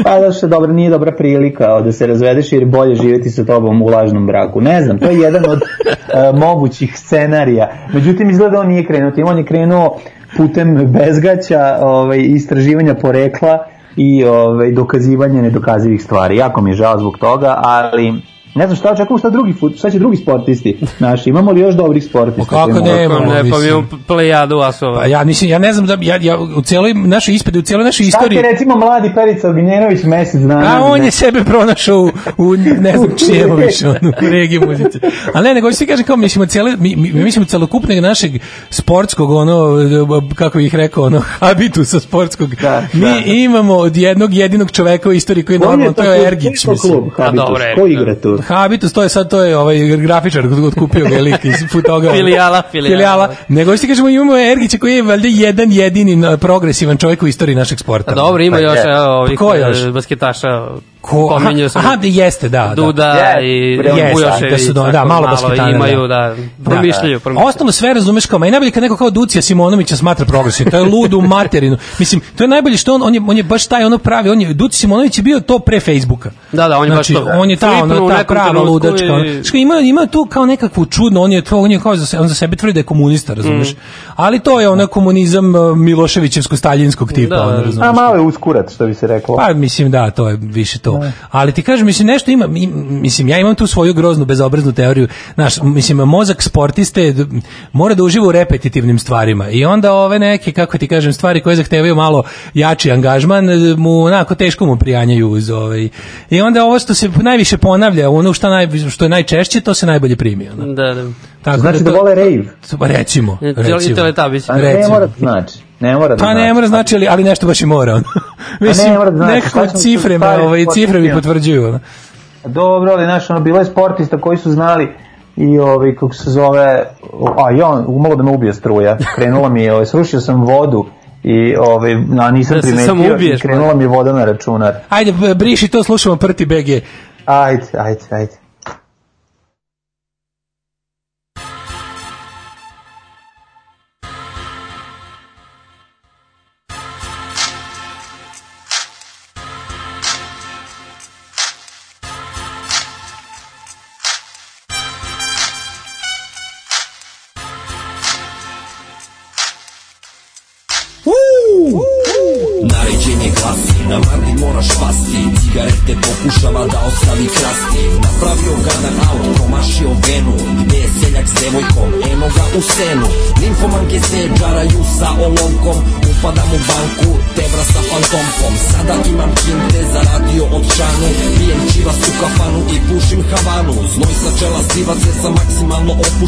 Pa zato što dobro, nije dobra prilika da se razvedeš jer je bolje živjeti sa tobom u lažnom braku. Ne znam, to je jedan od uh, mogućih scenarija. Međutim, izgleda on nije krenuo tim. On je krenuo putem bezgaća, ovaj, istraživanja porekla i ovaj, dokazivanja nedokazivih stvari. Jako mi je žao zbog toga, ali ne znam šta očekujemo šta drugi fut, šta će drugi sportisti naši. Imamo li još dobrih sportista? Pa kako ne? Pa ne, pa mi mislim. imamo plejadu asova. Pa ja mislim, ja ne znam da, ja, ja u cijeloj našoj ispade, u cijeloj našoj Šta ti istoriji, recimo mladi Perica Ognjenović mesec dana? A on ne- je sebe pronašao u, u ne znam čemu više, ono, u regiji muzici. A ne, nego svi kažem kao, mislimo, cijele, mi, mi, mi mislimo celokupnog našeg sportskog, ono, kako bih rekao, ono, habitusa sportskog. Da, mi da. imamo od jednog jedinog čoveka u istoriji koji je normalno, to je? Ergić, Koji je to mislim. klub, Habitus? dobro je. Ko igra tu? Habitus, to je sad, to je ovaj grafičar otkupio ga je lik iz futoga. Filijala, filijala. filijala. Nego ti kažemo imamo Ergića koji je valjda jedan jedini progresivan čovjek u istoriji našeg sporta. A dobro, ima Pa još evo, ovih Ko još? e, basketaša. Ko? Aha, Pominjao sam aha, da jeste, da. da. Duda Je, i jeste, Bujošević. da su da, tako, malo basketana, Imaju, da. da, promišljaju. Da, promišljaju. Ostalo sve razumeš kao, ma i najbolje kad neko kao Ducija Simonovića smatra progresivnim, to je ludu materinu. Mislim, to je najbolje što on, on je, on je baš taj ono pravi, on je, Ducija Simonović je bio to pre Facebooka. Da, da, on je baš znači, to. on je ta, ono, u ta prava ludačka. i- Ono. Što ima, ima tu kao nekakvu čudno, on je to, on je kao za, se- on za sebe tvrdi da je komunista, razumeš? Mm. Ali to je ono komunizam uh, Miloševićevsko-staljinskog tipa, Da, ono, da. razumeš? A malo je uskurat, što bi se reklo. Pa mislim da, to je više to. Ali ti kažem, mislim nešto ima, mi- mislim ja imam tu svoju groznu bezobraznu teoriju. Znaš, mislim mozak sportiste mora da uživa u repetitivnim stvarima i onda ove neke kako ti kažem stvari koje zahtevaju malo jači angažman mu onako teško mu prijanjaju uz ovaj. I onda ovo što se najviše ponavlja, ono što naj što je najčešće, to se najbolje primi, ono. Da, da. Tako Znači da to- vole rave. Pa recimo, recimo. Teletubbies. Ne Recimo. mora da znači. Ne mora da Pa ne mora znači, ali, ali nešto baš i mora. ono. Mislim, ne mora da znači, nekako cifre me, ovaj, cifre mi potvrđuju. Dobro, ali znaš, ono, bilo je sportista koji su znali i ovaj, kako se zove, a ja, umalo da me ubije struja, krenula mi je, ovaj, srušio sam vodu i ovaj, na, nisam Da primetio samo i ubiješ, krenula mi je voda na računar. Ajde, briši to, slušamo Prti BG. Ajde, ajde, ajde.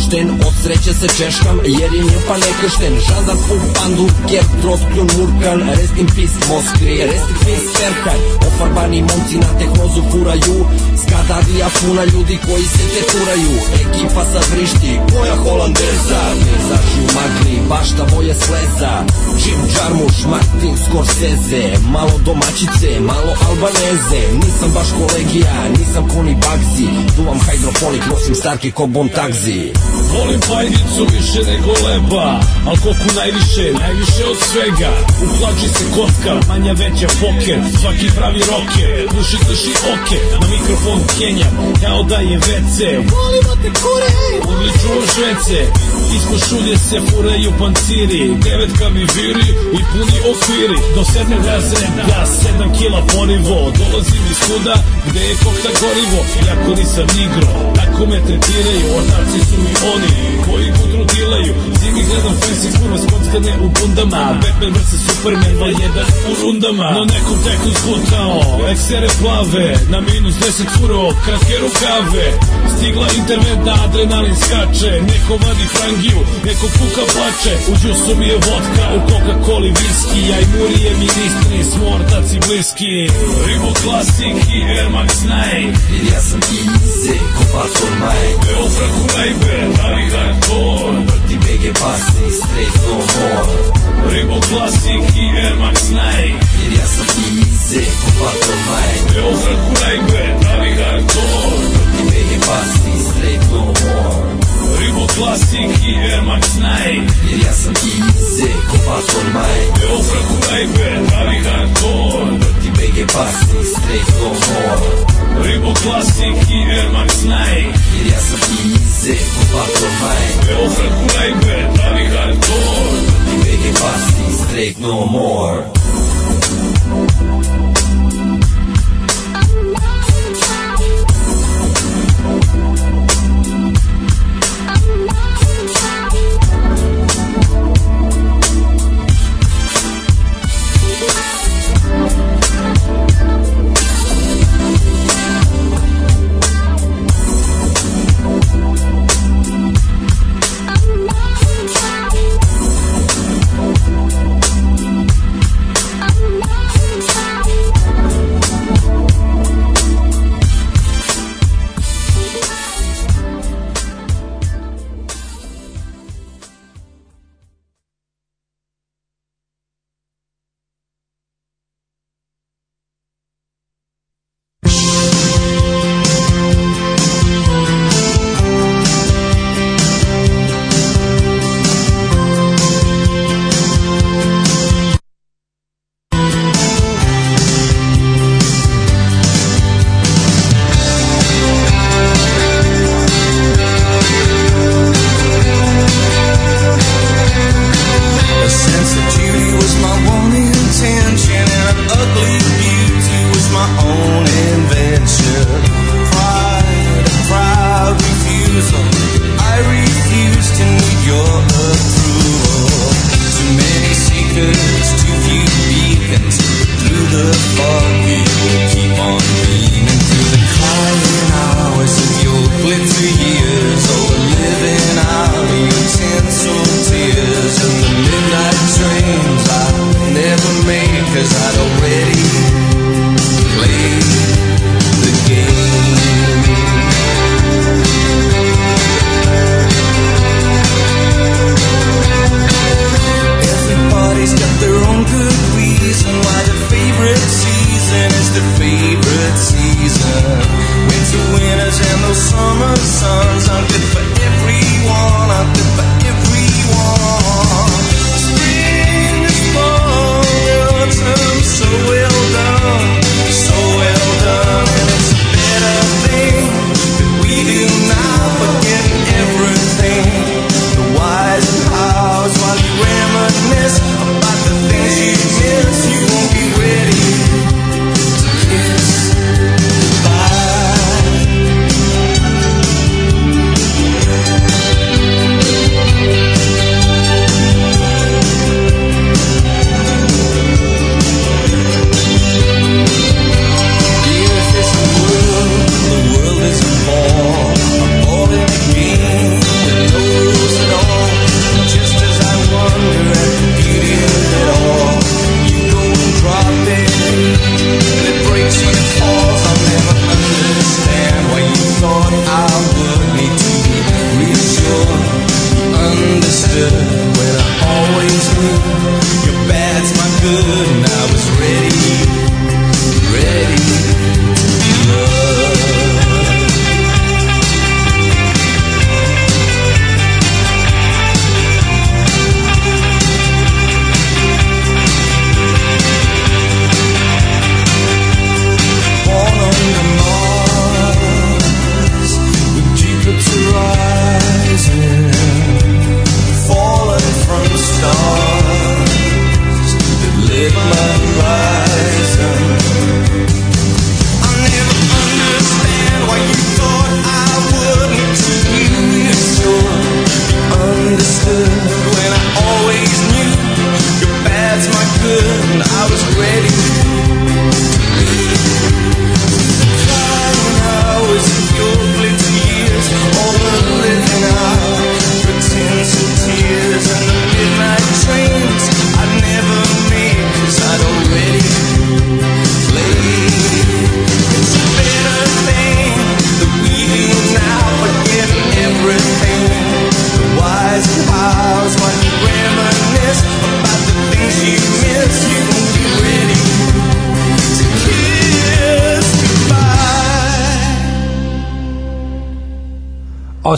Opušten Od sreće se češkam jer je nje pa nekršten. Žandar pun pandur, ker, trotkljun, murkan Rest in peace Moskvi, rest in peace Serhaj Ofarbani momci na tehnozu furaju Skadarija puna ljudi koji se teturaju Ekipa sad vrišti, koja holandeza Pejzaži u magli, bašta boje sleza. Jim Jarmuš, Martin Scorsese Malo domaćice, malo albaneze. Nisam baš kolegija, nisam koni bagzi. Duvam hidroponik, nosim starke ko bom tagzi Volim pajdicu više nego leba Al koku najviše, najviše od svega. U hlači se kotka, manja veća poker Svaki pravi roker, uši drži oke Na mikrofon Kenja, kao da je WC. Volimo te kure, urliču o švece Ispod šulje se furaju panciri Devetka mi viri i puni okviri. Do sedmog razreda, sedam kila porivo Dolazim iz kuda, gde je kokta gorivo. Iako nisam nigro, tako me tretiraju. Ortaci su mi oni, koji putru dilaju Zimi gledam fancy kurva skockane u bundama. Batman vs Superman, dva jedan u rundama. No nekom teku zlutao, eksere plave Na minus 10 furo, kratke rukave Stigla interventna, adrenalin skače Neko vadi frangiju, neko kuka plače U džusu mi je vodka, u Coca-Coli viski Ja i Murije ministri, smo ortaci bliski. Ribo Classic i Air Max 9 Jer ja sam easy, ko Barton Mike. Evo Franku Najber, ali hardcore Ti BG pasi, straight no more. Ribo Classic i Air Max 9 Jer ja sam easy, ko Barton Mike. Evo Franku Najber, ali hardcore Ti BG pasi, straight no more Ribo Classic i Air Max 9 Jer ja sam easy, ko Barton Mike Evo Franku Najber, ali hardcore Ti BG pasi, straight no more Ribo Classic i Air Max 9 Jer ja sam easy, ko Barton Mike Evo Franku Najber, ali hardcore Ti BG pasi, straight no more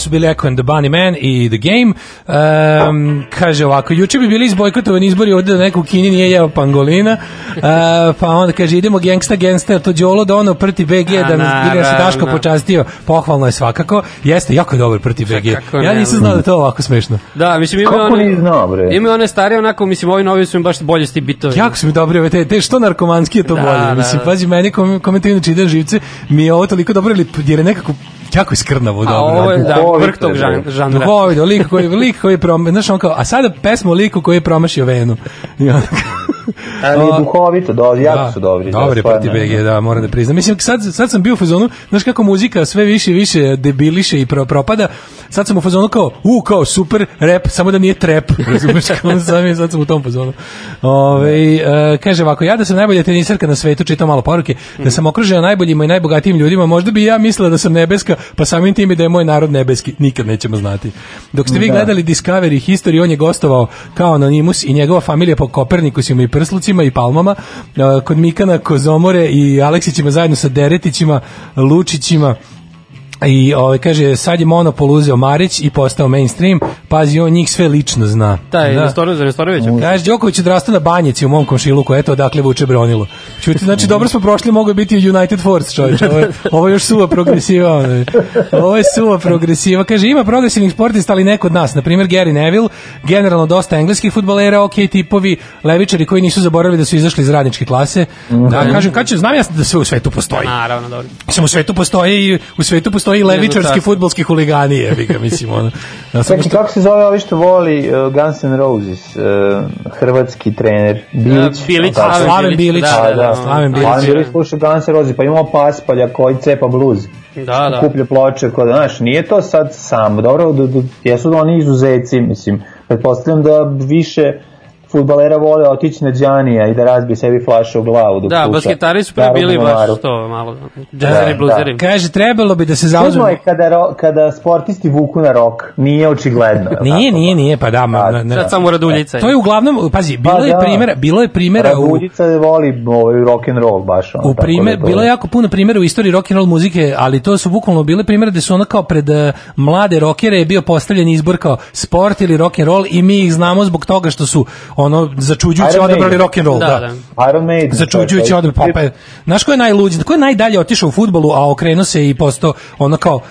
su bili Echo and the Bunny Man i The Game. Um, kaže ovako, juče bi bili izbojkotovani izbori ovde da neko u Kini nije jeo pangolina, uh, pa onda kaže idemo gangsta gangsta, to Đolo da ono prti BG, da nas da se. Daško počastio, pohvalno je svakako, jeste, jako je dobar prti BG. Ja nisam znao da je to ovako smešno. Da, mislim ima Kako one... znao, bre? Ima one stare onako, mislim, ovi novi su im baš bolje s ti bitovi. Jako su mi dobri ove te, te što narkomanski je to Da, bolje. da, Mislim, da. pazi, meni kom, inače ide živce, mi je ovo toliko dobro, ili- jer je nekako jako iskrnavo A dobro. ovo je, da, Duhovito vrh tog je, žan- žanra. Duhovito, lik koji, lik koji je promašio, znaš on kao, a sada pesma o liku koji je promašio venu. I onda Ali je duhovito, do, jako su dobri. Je stvarno. Proti BG, da, moram da priznam. Mislim, sad, sad sam bio u fazonu, znaš kako muzika sve više i više debiliše i pro, propada, sad sam u fazonu kao, u, kao, super, rap, samo da nije trap, razumeš, kao sam sad sam u tom fazonu. Ove, e, kaže ovako, ja da sam najbolja tenisarka na svetu, čitam malo poruke, da sam okružena najboljima i najbogatijim ljudima, možda bi ja mislila da sam nebeska, pa samim tim i da je moj narod nebeski, nikad nećemo znati. Dok ste vi Da. gledali Discovery History, on je gostovao kao anonimus i njegova familija po Kopernikusima i Prslucima i Palmama, kod Mikana Kozomore i Aleksićima zajedno sa Deretićima, Lučićima, I ovaj kaže sad je monopol uzeo Marić i postao mainstream. Pazi, on njih sve lično zna. Taj, Da. Nestorović, za Nestorovića. Kaže Đoković odrastao na banjici u mom komšiluku, eto odakle vuče bronilo. Čuti, znači dobro smo prošli, mogu biti United Force, čovječe. Ovo, ovo je još suva progresiva. Ovo je suva progresiva. Kaže, ima progresivnih sportista, ali neko od nas. Na primjer, Gary Neville, generalno dosta engleskih futbolera, ok tipovi, levičari koji nisu zaboravili da su izašli iz radničke klase. Da, kažem, kad će, znam ja da sve u svetu postoji. Naravno, dobro. Mislim, u svetu postoji i u svetu postoji i levičarski tako. fudbalski huligani, jebi ga, mislim, ono. Ja sam Čekaj, kako se zove ovi što voli uh, Guns N' Roses? Uh, hrvatski trener. Bilić. Da, Bilić. A, Slaven Bilić. Da, da, da. Slaven Bilić. Slaven Bilić sluša Guns N' Roses, pa imamo Paspalja koji cepa bluz. Da, da. Kuplja ploče, kod, znaš, nije to sad samo. Dobro, da, da, jesu da oni izuzeci, mislim. Pretpostavljam da više futbalera vole otići na Đanija i da razbije sebi flašu u glavu. Da, sluša basketari su pre bili baš to malo. Džezeri, Da, bluzeri. Kaže, trebalo bi da se Čudno zauzme... je kada, ro, kada sportisti vuku na rok, nije očigledno. Nije, tako? nije, nije, pa da, ma, na- na- Sad samo Raduljica. To je uglavnom, pazi, bilo Pa je da. primjera, bilo je primjera u Raduljica voli ovaj rock and roll baš. Ono, u tako primer, da bilo je jako puno primjera u istoriji rock and roll muzike, ali to su bukvalno bile primjere gde su ono kao pred eh, mlade rokere je bio postavljen izbor kao sport ili rock and roll i mi ih znamo zbog toga što su ono začuđujuće Iron odabrali rock and roll, Da, da. da. Iron Maiden. Začuđujući odbor Popa. Znaš ko je najluđi, ko je najdalje otišao u fudbalu, a okrenuo se i postao ono kao uh,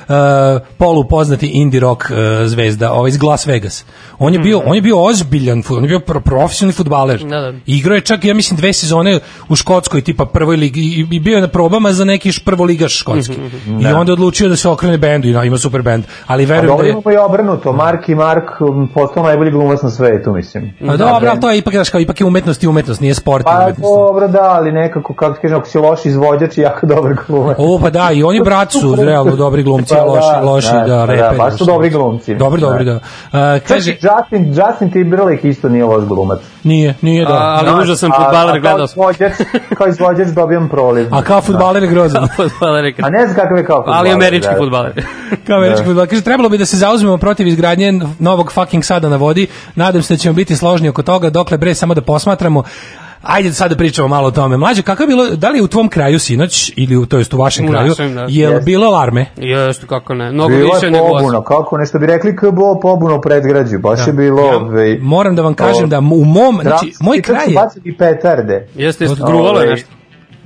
polu poznati indie rock uh, zvezda, ovaj iz Las Vegas. On je bio, on je bio ozbiljan, on je bio pro, profesionalni fudbaler. Da, da. Igrao je čak, ja mislim, dve sezone u Škotskoj, tipa prvoj ligi, i, i bio je na probama za neki prvoligaš škotski. I onda je odlučio da se okrene bendu, i ima super bend. Ali verujem da je... imamo i obrnuto. Mark i Mark postao najbolji glumac na svetu, mislim. A dobro, ali to je ipak, znaš, kao, ipak je umetnost i umetnost, nije sport i Pa dobro da, ali nekako, kako ti kažem, ako si loš izvođač i jako dobar glumac. O, pa da, i oni brat su realno dobri glumci, Pa loši, da, loši, da, da, da, reperi. baš su loši. dobri glumci. Dobri, dobri, da. A, kaže, Justin, Justin Timberlake isto nije loš glumac. nije, nije da. A, ali užasan fudbaler, a gledao kao sam. izvođač, kao izvođač dobijam proliv. A kao fudbaler je grozan. A ne znam kakav je kao fudbaler. ali američki da. fudbaler. kao američki fudbaler. Kaže, trebalo bi da se zauzmemo protiv izgradnje novog fucking sada na vodi. Nadam se da ćemo biti složni oko toga, dokle bre samo da posmatramo. Ajde sad da pričamo malo o tome. Mlađe, kako je bilo, da li je u tvom kraju sinoć, ili u, to jest u vašem U kraju, našem, da. je li Jeste. bilo alarme? Jeste, kako ne. Mnogo Bilo više je nego pobuna, kako nešto bi rekli KBO pobuna u predgrađu, baš je bilo... Ja ovaj, moram da vam kažem o, da u mom, znači, moj kraj su je... bacili petarde. Jeste, jeste, gruvalo je Ovaj, nešto.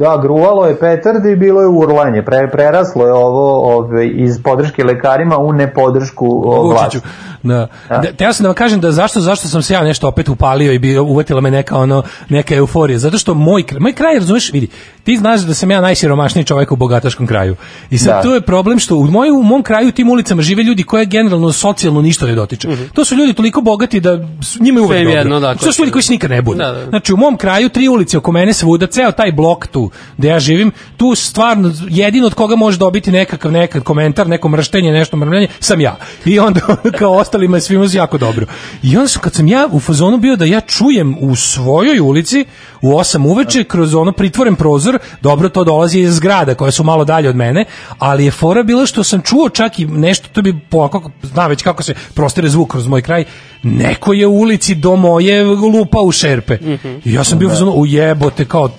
Da, gruvalo je petarde i bilo je urlanje. Pre, preraslo je ovo ovaj, iz podrške lekarima u nepodršku vlasti. Da. Da. Teo sam da vam kažem da zašto zašto sam se ja nešto opet upalio i bi uvatila me neka ono neka euforija zato što moj kraj, moj kraj razumeš vidi ti znaš da sam ja najsiromašniji čovjek u bogataškom kraju. I sad Da. to je problem što u moj u mom kraju u tim ulicama žive ljudi koje generalno socijalno ništa ne dotiče to su ljudi toliko bogati da njima je uvek dobro. jedno, da, to su ljudi koji se nikad ne bude Da, da. znači u mom kraju tri ulice oko mene svuda ceo taj blok tu gde ja živim tu stvarno jedino od koga može dobiti nekakav nekakav komentar neko mrštenje nešto mrmljanje sam ja. I onda kao ostalima je svima jako dobro. I onda su kad sam ja u fazonu bio da ja čujem u svojoj ulici u 8 uveče kroz ono pritvoren prozor dobro to dolazi iz zgrada koje su malo dalje od mene ali je fora bila što sam čuo čak i nešto to bi po kako zna već kako se prostire zvuk kroz moj kraj neko je u ulici do moje lupa u šerpe i ja sam bio u fazonu ujebote kao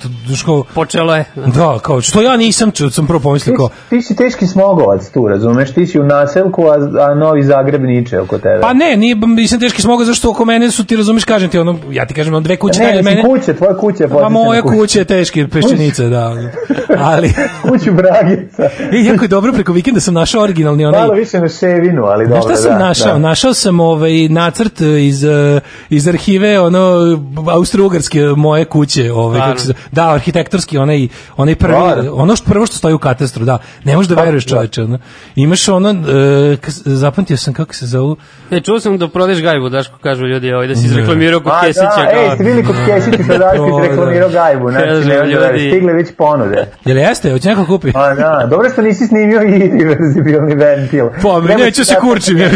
Počeo Funkcionisalo je. Da, kao, što ja nisam, ču, sam prvo pomislio Ti, kao, ti si teški smogovac tu, razumeš? Ti si u naselku, a, a Novi Zagreb niče oko tebe. Pa ne, nije, nisam teški smoga, zašto oko mene su, ti razumeš, kažem ti, ono, ja ti kažem, ono, dve kuće ne, dalje mene. kuće, tvoja kuća je Pa moja kuću. kuća je peščenice, da. Ali, Kuću Bragica. i jako je dobro, preko vikenda sam našao originalni onaj, Malo više na ševinu, ali dobro, Znaš šta sam da, našao? da. Našao sam ovaj nacrt iz eh, iz arhive ono austrougarske moje kuće, ovaj kako se da, arhitektorski onaj onaj prvi Stvarno? ono što prvo što stoji u katastru, da. Ne možeš da veruješ, čoveče, ono. Imaš ono kas- zapamtio sam kako se zove. E, čuo sam da prodeš gajbu, Daško, kažu ljudi, ovaj, da si izreklamirao kod Kesića. da, kao- ej, ste bili kod Kesića kada To, ti da. reklamirao gajbu, znači, ne ljudi. stigle već ponude. Jel jeste? Hoće neko kupi? Pa da, dobro što nisi snimio i reverzibilni ventil. Pa, Treba neću ti se kurčim, je.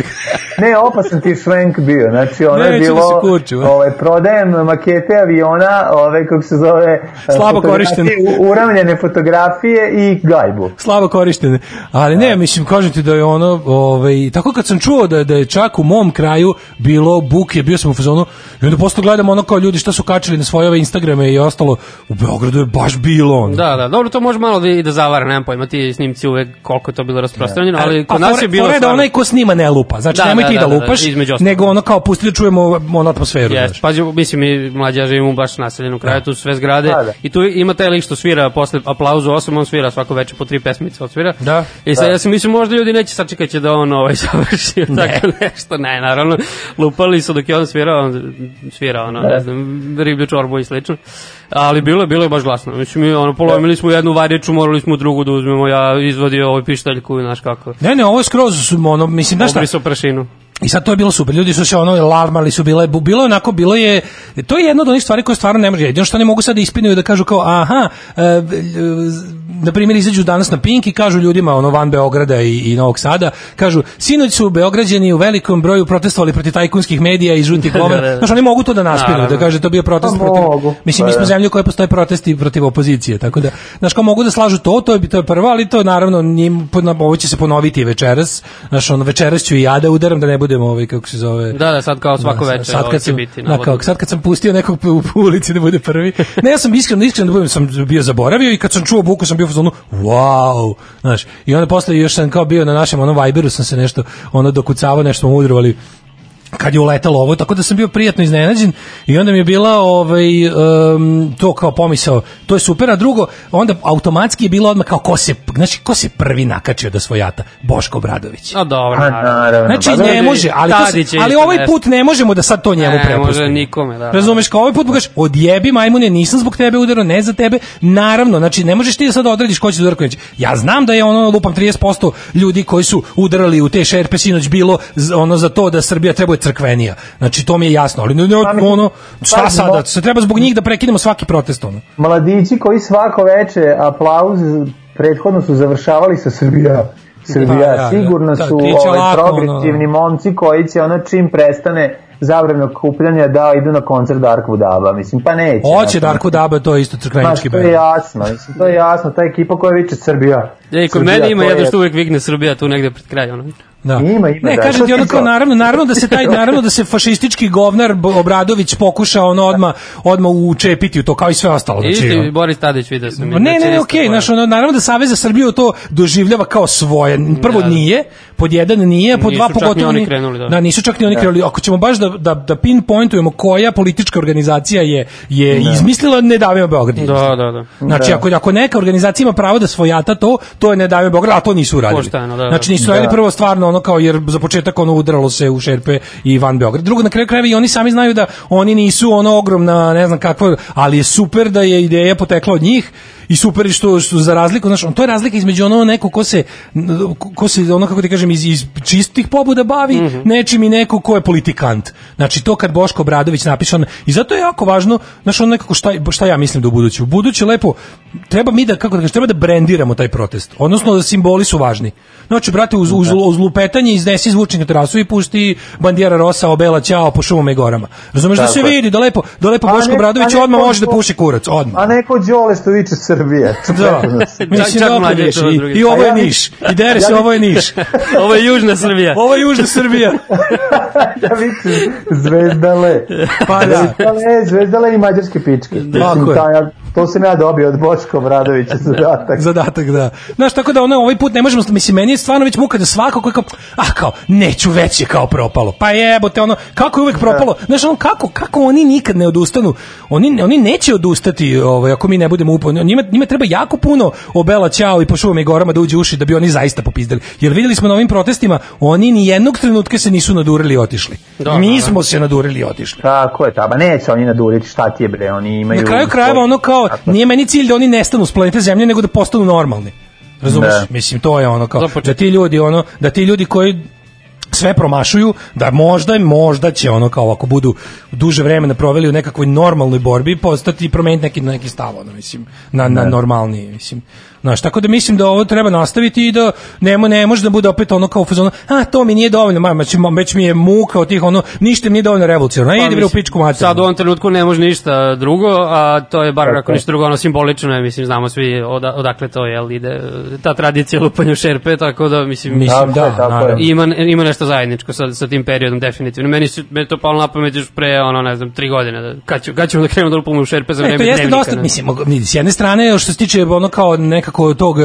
Ne, opasan ti švenk bio, znači ono je da bilo, se kurčim, ovaj, prodajem makete aviona, ovaj, kako se zove, eh, Slabo korištene. Uravljene fotografije i gajbu. slabo korištene. Ali ne, mislim, kažem ti da je ono, ovaj, tako kad sam čuo da, da je čak u mom kraju bilo buke, bio sam u fazonu, i onda posle gledam ono kao ljudi šta su kačili na svoje ove Instagrame i ostalo, u Beogradu je baš bilo ono. Da, da, dobro, to može malo da, i da zavara, nemam pojma, ti snimci uvek koliko je to bilo rasprostranjeno, ali kod nas je bilo je da onaj ko snima ne lupa. Znači, Da, nemoj da, ti da, da, da, lupaš, ostalog. nego ono kao pusti da čujemo ono atmosferu. Jeste, znaš. pazi, mislim, mi mlađa živimo baš naseljenom kraju, tu su sve zgrade Da, da. i tu ima taj lik što svira posle aplauzu 8, on svira svako veče po tri pesmice odsvira. Da. I sad ja sam mislim možda ljudi neće sačekat će da on ovaj završi tako nešto. Ne, naravno, lupali su dok je on svirao, on svira ono, ne znam, riblju čorbu i slično. Ali bilo je, bilo je baš glasno. Mislim, mi ono, polomili smo jednu varječu, morali smo drugu da uzmemo, ja izvadio ovaj pištaljku, znaš kako. Ne, ne, ovo je skroz, ono, mislim, znaš šta, Obrisao prašinu. I sad to je bilo super. Ljudi su se ono larmali su bile bilo je onako bilo je to je jedno od onih stvari koje stvarno ne može. Jedino što ne mogu sad da ispinuju da kažu kao aha, e, e, na primjer izađu danas na Pink i kažu ljudima ono van Beograda i, i Novog Sada, kažu sinoć su Beograđani u velikom broju protestovali protiv tajkunskih medija i žutih Da, govora. da, da. Znaš, oni mogu to da naspinu, da kaže to bio protest Pa protiv. mogu. Mislim mi Pa smo da. zemlja u kojoj postoje protesti protiv opozicije, tako da znaš kao mogu da slažu to, to je to je prvo, ali to naravno njim ovo će se ponoviti i večeras. Znaš, ono večeras ću i ja da udaram da ne budemo ovaj kako se zove. Da, da, sad kao svako Da, večer sad kad sam, biti. da, navodno. kao, sad kad sam pustio nekog u, ulici da bude prvi. Ne, ja sam iskreno, iskreno da budem, sam bio zaboravio i kad sam čuo buku sam bio fazonu, wow, znaš. I onda posle još sam kao bio na našem onom Viberu sam se nešto ono dokucavao, nešto smo udrovali kad je uletalo ovo, tako da sam bio prijatno iznenađen i onda mi je bila ovaj, um, to kao pomisao, to je super, a drugo, onda automatski je bilo odmah kao ko se, znači, ko se prvi nakačio da svojata? Boško Bradović. A dobro, naravno. naravno. Znači Pa, ne da, može, ali, to se- ali ovaj put ne možemo da sad to njemu Ne, prepustimo. može nikome, da. Razumeš, kao ovaj put kažeš, odjebi majmune, nisam zbog tebe udarao, ne za tebe. Naravno, znači ne možeš ti da sad odrediš ko će da udara ko neće. Ja znam da je ono lupam 30% ljudi koji su udarali u te šerpe sinoć bilo ono za to da Srbija treba crkvenija. Znači to mi je jasno, ali ne, ne, Pa, ono šta pa, sada? Se treba zbog njih da prekinemo svaki protest ono. Mladići koji svako veče aplauz prethodno su završavali sa Srbija. Srbija, Pa, da, da. sigurno Da, su ti će ovaj, ono, progresivni momci koji će ono čim prestane zabranog kupljanja da idu na koncert Dark Vodaba. Mislim, pa neće. Hoće znaš, Darko Daba, to je isto crkvenički to je jasno, mislim, to je jasno, ta ekipa koja viče Srbija. Ej, kod mene ima jedno je- što uvek vigne Srbija tu negde pred kraj, ono. Da. Ima, ima, ne, da. kažem To ti ono kao naravno, naravno da se taj naravno da se fašistički govnar Obradović pokuša ono odma odma učepiti u to kao i sve ostalo znači. ti ono. Boris Tadić video sam. Ne, ne, ne, okej, znaš, ono, naravno da Savez za Srbiju to doživljava kao svoje. Prvo Da. nije, pod jedan nije, pod Nisu dva čak ni pogotovo oni ni- krenuli, da. da, nisu čak ni oni krenuli. Ako ćemo baš da, da, da pinpointujemo koja politička organizacija je, je izmislila Ne davimo Beograd. Da, da, da. Znači, ako, ako neka organizacija ima pravo da svojata to, to je ne daju Beograd, a to nisu uradili. Pošteno, da, da. Znači, nisu radili prvo stvarno ono kao, jer za početak ono udaralo se u šerpe i van Beograd. Drugo, na kraju krajeva i oni sami znaju da oni nisu ono ogromna, ne znam kakva, ali je super da je ideja potekla od njih i super što, što za razliku, znači, to je razlika između ono neko ko se, ko se ono, kako ti kažem, iz, iz čistih pobuda bavi Mhm. nečim i neko ko je politikant. Znači, to kad Boško Bradović napiše, on, i zato je jako važno, znači, ono nekako šta, šta ja mislim da u buduće. U buduće lepo, treba mi da, kako da kažem, treba da brendiramo taj protest. Odnosno, da simboli su važni. Znači, brate, uz, uz, uz lupetanje iznesi zvučnik na terasu i pusti bandijera Rosa, obela, ćao po šumama i gorama. Razumeš da se vidi, da lepo, da lepo Boško ne- Bradović odmah može da puši kurac, odmah. A neko Đole što viče Srbija. Da. Mislim, čak viš, to i, i ovo je Niš. I dere se, ovo je Niš. Ovo je Južna Srbija. Ovo je Južna Srbija. ja vičem Zvezdale. Pa da. Zvezdale, Zvezdale i mađarske pičke. Tako Mislim, je. To sam ja dobio od Boška Obradovića zadatak. zadatak, da. Znaš, tako da ono, ovaj put ne možemo, mislim, meni je stvarno već muka da svako koji kao, a kao, neću već je kao propalo. Pa jebote, ono, kako je uvek propalo. Znaš, ono, kako, kako oni nikad ne odustanu? Oni, oni neće odustati, ovaj, ako mi ne budemo uporni. Njima, njima treba jako puno obela ćao i po šumama i gorama da uđe uši da bi oni zaista popizdali. Jer videli smo na ovim protestima, oni ni jednog trenutka se nisu nadurili i otišli. Da, mi da, smo se nadurili i otišli. Tako je, taba, neće oni naduriti, šta ti je bre, oni imaju... Na kraju krajeva ono kao, Tako. nije meni cilj da oni nestanu s planete Zemlje, nego da postanu normalni. Razumeš? Da. Mislim, to je ono kao, da ti ljudi, ono, da ti ljudi koji sve promašuju, da možda možda će ono kao ako budu duže vremena proveli u nekakvoj normalnoj borbi postati i promeniti neki neki stav ono mislim na na normalniji mislim Znaš, tako da mislim da ovo treba nastaviti i da nema ne može da bude opet ono kao u fazonu, a to mi nije dovoljno, ma, već, već mi je muka od tih ono, ništa mi nije dovoljno revolucionarno. Pa, Idi bre u pičku materinu. Sad u ovom trenutku ne može ništa drugo, a to je bar ako je. ništa drugo, ono simbolično je, mislim, znamo svi oda, odakle to jel, ide ta tradicija lupanja u šerpe, tako da, mislim, Mislim, je, da, tako je. naravno. ima, ima nešto zajedničko sa, sa tim periodom, definitivno. Meni, su, meni je to palo na pamet još pre, ono, ne znam, tri godine, da, kad, ću, kad ćemo da krenemo da lupamo u šerpe za vreme to jeste dnevnika, dosta, ne? mislim, s jedne strane, što se tiče ono kao nekako tog,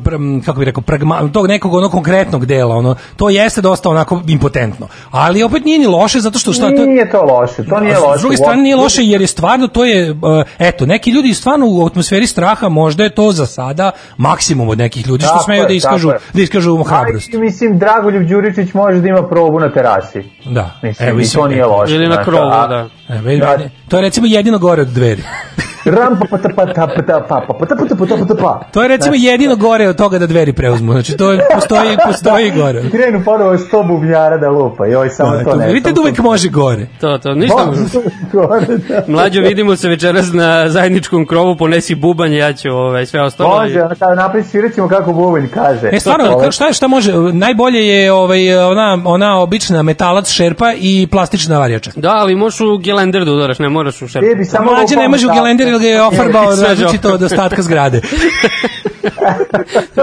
pr- kako bih rekao, pragma, tog nekog ono konkretnog dela, ono, to jeste dosta onako impotentno. Ali opet nije ni loše, zato što šta, to, Nije to loše, to nije S loše. druge strane nije loše jer je stvarno to je uh, eto neki ljudi stvarno u atmosferi straha možda je to za sada maksimum od nekih ljudi što Tako smeju je, da iskažu da iskažu hrabrost. Mislim, Dragoljub Đuričić može da ima probu na terasi. Da. Mislim, Evo, mislim, to nije e, loše. Ili na krovu, a- da. E, Da. To je recimo jedino gore od dveri. Ram pa pa pa pa pa pa pa pa pa pa pa. To je recimo jedino gore od toga da dveri preuzmu. Znači to je, postoji, postoji gore. Krenu ponovo sto bubnjara da lupa, joj, samo Da, to ne. vidite da uvek može gore. To, to, ništa. Da. Mlađo, vidimo se večeras na zajedničkom krovu, ponesi bubanje, ja ću ovaj, sve ostalo. Može, kada napred svirat ćemo kako Bubanj kaže. E stvarno, Ovo- ka- šta šta može? Najbolje je ovaj ona ona obična metalac šerpa i plastična varjača. Da, ali možeš u gelender da udaraš, ne moraš u šerpu. Ti bi samo Mlađe ne može u gelender ili ga je ofarbao Sve različito od ostatka zgrade.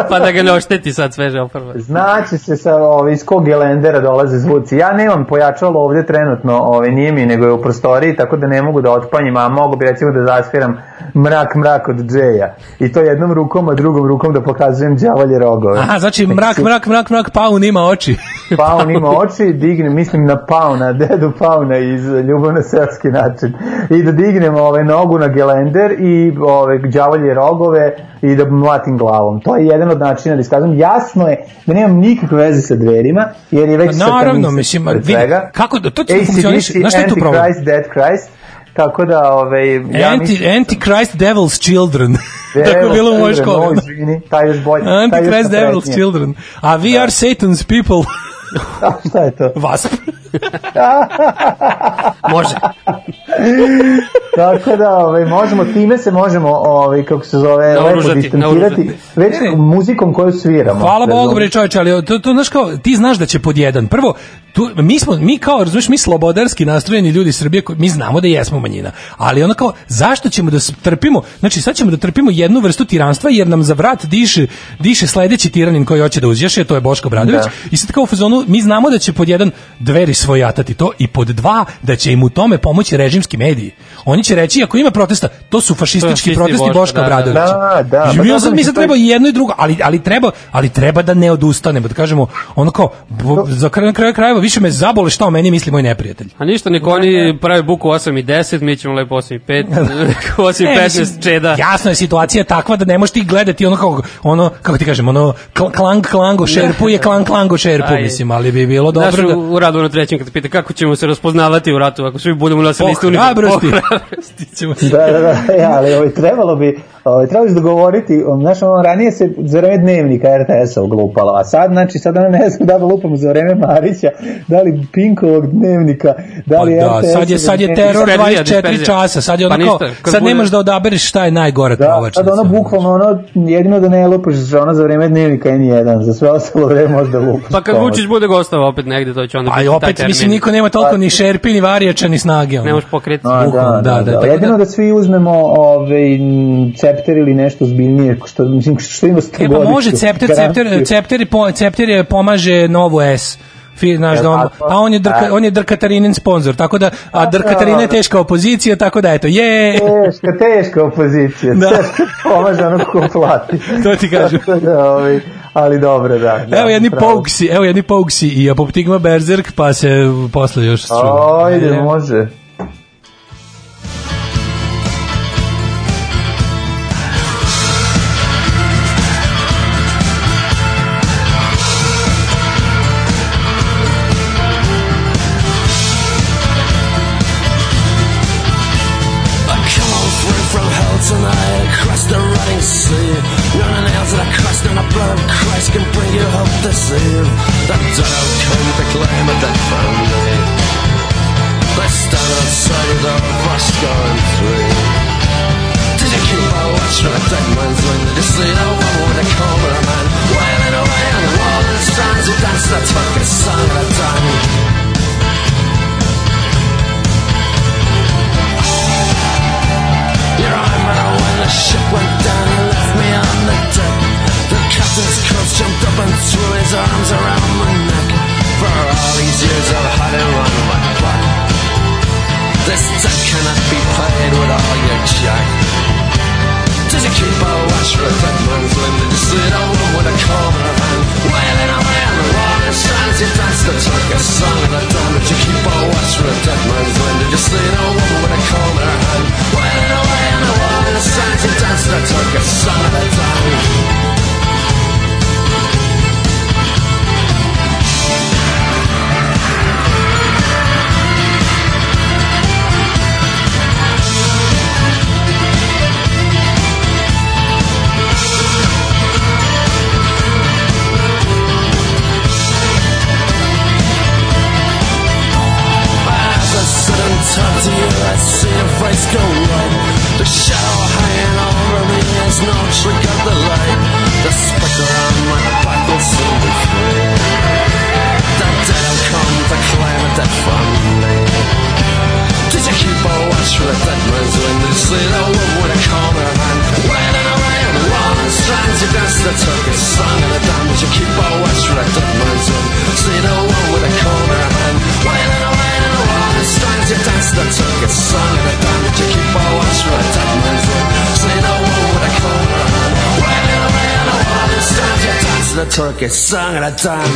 pa da ga ne ošteti sad sveže oprva. Znači se sa ovaj, iz kog gelendera dolaze zvuci. Ja nemam pojačalo ovde trenutno, ovaj, nije mi, nego je u prostoriji, tako da ne mogu da otpanjim, a mogu bi recimo da zasviram mrak, mrak od džeja. I to jednom rukom, a drugom rukom da pokazujem đavolje rogove. Aha, znači mrak, mrak, mrak, mrak, paun ima oči. Paun ima oči, digne, mislim na Pauna, dedu Pauna iz Ljubav na selski način. I da dignem ovaj, nogu na gelender i ove, đavolje rogove i da mlatim glavom. To je jedan od načina da iskazam. Jasno je da nemam nikakve veze sa dverima, jer je već Pa naravno, mislim, vidi, kako da- to će ACDC, funkcioniše, znaš šta je tu problem? Antichrist, Dead Christ, tako da, ovaj, ja Anti, mislim... Antichrist Devil's Children. Tako je bilo u mojoj školi. No, izvini, taj još još Antichrist Devil's. Children. A we are Satan's people. A, šta je to? Wasp. Može. Tako da, ovaj, možemo, time se možemo, ovaj, kako se zove, lepo Naoružati, distancirati, naoružati. već Ne, ne. muzikom koju sviramo. Hvala Bogu bre čoveče, ali to to znaš kao ti znaš da će pod jedan. Prvo tu mi smo mi kao razumeš mi slobodarski nastrojeni ljudi Srbije koji- mi znamo da jesmo manjina. Ali ono kao zašto ćemo da trpimo? Znači sad ćemo da trpimo jednu vrstu tiranstva jer nam za vrat diše diše sledeći tiranin koji hoće da uzjaše, to je Boško Bradović. Da. I sad kao u fazonu mi znamo da će pod jedan dveri svojatati to i pod dva da će im u tome pomoći režimski Arkimedes Oni će reći ako ima protesta, to su fašistički Fašisti protesti Boška, Boška da, da, da. Bradovića. Da, da, pa mi sad mi sad treba i jedno i drugo, ali ali treba, ali treba da ne odustanemo, da kažemo ono kao za kraj na kraju krajeva više me zabole šta o meni misli moj neprijatelj. A ništa, nek oni prave buku 8 i 10, mi ćemo lepo 8 i 5, 8 i E, 15 mislim, čeda. Jasno je situacija takva da ne možeš ti gledati ono kao ono kako ti kažem ono kl- klang klango šerpu je klang klango šerpu mislim, ali bi bilo Znaš, dobro da u, u radu na trećem kad te pita kako ćemo se raspoznavati u ratu ako svi budemo nosili istu uniformu. hrabrosti. Po hrabrosti ćemo se. Da, da, da, ja, ali ovaj, trebalo bi, ovaj, trebalo bi se dogovoriti, um, znaš, ono, ranije se za vreme dnevnika RTS-a uglupalo, a sad, znači, sad ono ne znam da li lupamo za vreme Marića, da li Pinkovog dnevnika, da Pa li da, RTS-ovog sad je sad je teror Disperzija, 24 disperzija. časa, sad je Pa ništa, kad sad bude- nemaš da odabereš šta je najgora Da, trovačnica. sad ono bukvalno ono, jedino da ne lupaš za ono za vreme dnevnika N1, za sve ostalo vreme možda lupaš. Pa kad Vučić bude gostao opet negde, to će onda Pa taj opet, mislim, niko nema toliko ni šerpi, ni varijača, ni snage. ono. Ne možeš pokreti. A, da, da, da, da, da, da. tako da- Jedino da svi uzmemo ovaj, cepter ili nešto zbiljnije, što, mislim, što ima E pa može, cepter, cepter, cepter, po, cepter je pomaže novu S. Fi, znaš, da on, a on je, drka, Da. on je Drkatarinin sponsor, tako da, a Drkatarina je teška opozicija, tako da, eto, je, Teška, teška opozicija. Da. Da. Pomaže ono ko plati. To ti kažem. Da, ovaj, ali dobro, da. da evo jedni pravo. Pouksi, evo jedni Pouksi i Apoptigma Berserk, pa se posle još čujemo. Ajde, može. From tonight across the rotting sea. None of nails that I crushed and the blood of Christ can bring you hope this eve. The dead will come to claim a dead family. They stand outside the rush going through. Did you keep a watch for the dead man's ring? Did you see the one with the cobra man? Wailing away on the wall and strands who danced the Turkish song of the time. The ship went down and left me on the deck. The captain's coach jumped up and threw his arms around my neck. For all these years I've had him on my back. This debt cannot be paid with all your jack. Did you keep a watch for a dead see the one with a her hand? Wailing away on the and strands, you danced the Turkish song of the. Did you keep a watch for a dead man's the woman with a her hand? Wailing away on the wall and strands, you danced the Turkish song of the dawn. As I sit and talk to you, I see your face go white. The shadow hanging over me is no trick of the light. The specter on my back will soon be free. The dead will come to claim a dead family. Did you keep a watch for the dead man's wind? See the woman with a her hand? Wailing away on the wall and strands, danced the Turkish song of the. Did you keep a watch for the dead man's wind? See the woman with a her hand? Wailing away and strands, you danced the Turkish song of the damned. Did you keep a watch for the dead man's wind? See the woman with a comb in her hand? Wailing away on the wall and strands, you danced the Turkish song of the damned.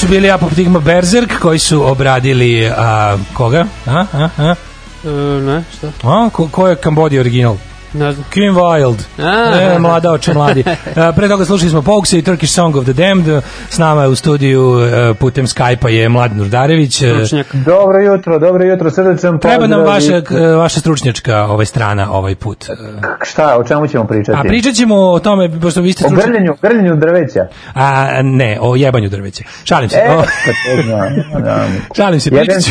Su bili Apoptigma Berserk koji su obradili a, koga? A, a, a? E, ne, šta? a ko, ko je Kambodija original? Ne znam. Kim Wilde. A. Ne, mlada oče mladi. A, pre toga slušali smo Pokse i Turkish Song of the Damned. S nama je u studiju e, putem Skype-a je Mladen Nurdarević. E, Stručnjak. Dobro jutro, dobro jutro, srdečan pozdrav. Treba nam vaša, k- vaša stručnjačka ovaj strana ovaj put. E, Šta, o čemu ćemo pričati? A pričat ćemo o tome, pošto vi ste O stručnjak... grljenju, grljenju drveća. A, ne, o jebanju drveća. Šalim se. E, O, pa šalim se, pričat ću.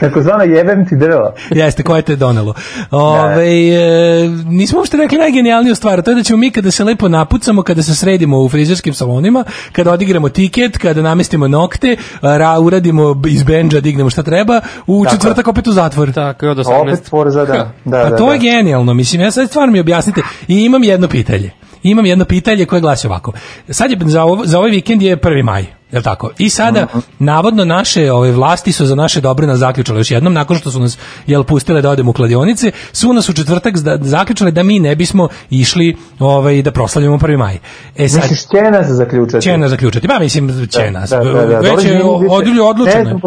tako zvano jebem ti drvo. Jeste, koje te je donelo. Ove, e, nismo uopšte rekli najgenijalniju stvar, to je da ćemo mi kada se lepo napucamo, kada se sredimo u frizerskim salonima, kada odigramo tiket, kada namestimo nokte, ra, uradimo iz benđa, dignemo šta treba, u Tako četvrtak opet u zatvor. Tako je od 18. Opet forza, da. da, Pa da, to da. je genijalno, mislim, ja sad stvarno mi objasnite. I imam jedno pitanje. Imam jedno pitanje koje glasi ovako. Sad je za, ovo, za ovaj vikend je 1. maj. Jel tako? I sada, navodno, naše ove vlasti su za naše dobro nas zaključale još jednom, nakon što su nas jel, pustile da odemo u kladionice, su nas u četvrtak zaključale da mi ne bismo išli ovaj, da proslavljamo 1. maj. E sad, Misliš, će nas zaključati? će nas zaključati. Pa mislim, će nas. Da, da, da. Već je odlučeno.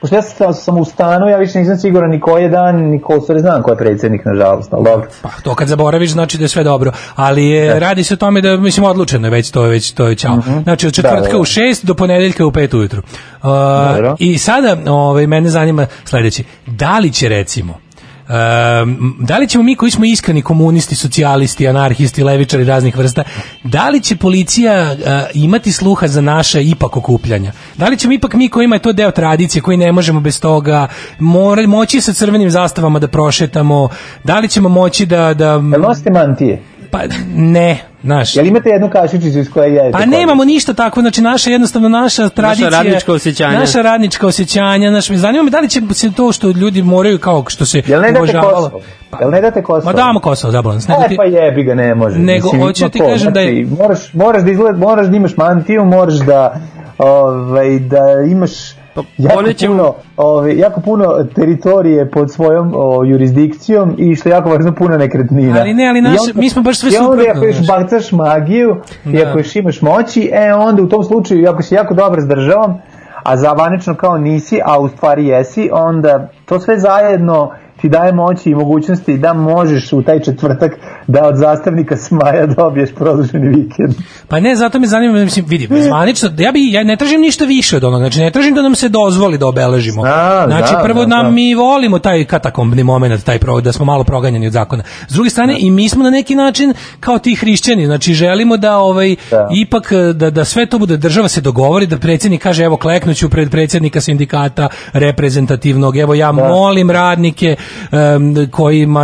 Pošto- ja sam, sam u stanu, ja više nisam siguran ni koji je dan, ni ko, stvari znam ko je predsjednik, nažalost, ali dobro. Pa to kad zaboraviš znači da je sve dobro, ali je, radi se o tome da mislim odlučeno je već to je već to je ćao. Znači od četvrtka Da, da, da. u 6 do ponedeljka u 5 ujutru. Uh, Dobro. I sada ovaj mene zanima sledeće. Da li će recimo Um, da li ćemo mi koji smo iskreni komunisti, socijalisti, anarhisti, levičari raznih vrsta, da li će policija uh, imati sluha za naše ipak okupljanja? Da li ćemo ipak mi kojima je to deo tradicije, koji ne možemo bez toga, mora, moći sa crvenim zastavama da prošetamo? Da li ćemo moći da... da Jel nosite mantije? pa ne, znaš. Jel imate jednu kašičicu iz koje jedete? Pa nemamo ništa tako, znači naša jednostavno naša tradicija, radnička osjećanja. naša radnička osjećanja, naš zanima me da li će se to što ljudi moraju kao što se Jel ne date Kosovo? Jel ne date Kosovo? Ma damo Kosovo, da balans. Nego E, ti, pa jebi ga, ne može. Nego, hoću ima ti kažem da je- znači, Moraš, moraš da izgled, moraš da imaš mantiju, moraš da, ovaj, da imaš jako ponećemo- puno, ovaj, jako puno teritorije pod svojom o, jurisdikcijom i što je jako važno puno nekretnina. Ali ne, ali I naše- onda- mi smo baš sve I onda suprotno, ako još bacaš magiju i Da. ako još imaš moći, e onda u tom slučaju, ako si jako dobar s državom, a zavanično kao nisi, a u stvari jesi, onda to sve zajedno ti daje moći i mogućnosti da možeš u taj četvrtak da od zastavnika Smaja dobiješ produženi vikend. Pa ne, zato me zanima, mislim, vidi, zvanično, ja bi ja ne tražim ništa više od onoga, znači ne tražim da nam se dozvoli da obeležimo. Znam, znači znam, prvo znam, nam znam. mi volimo taj katakombni moment, taj pro, da smo malo proganjani od zakona. S druge strane i mi smo na neki način kao ti hrišćani, znači želimo da ovaj Da. ipak da da sve to bude država se dogovori da predsjednik kaže evo kleknuću pred predsjednika sindikata reprezentativnog, evo ja molim radnike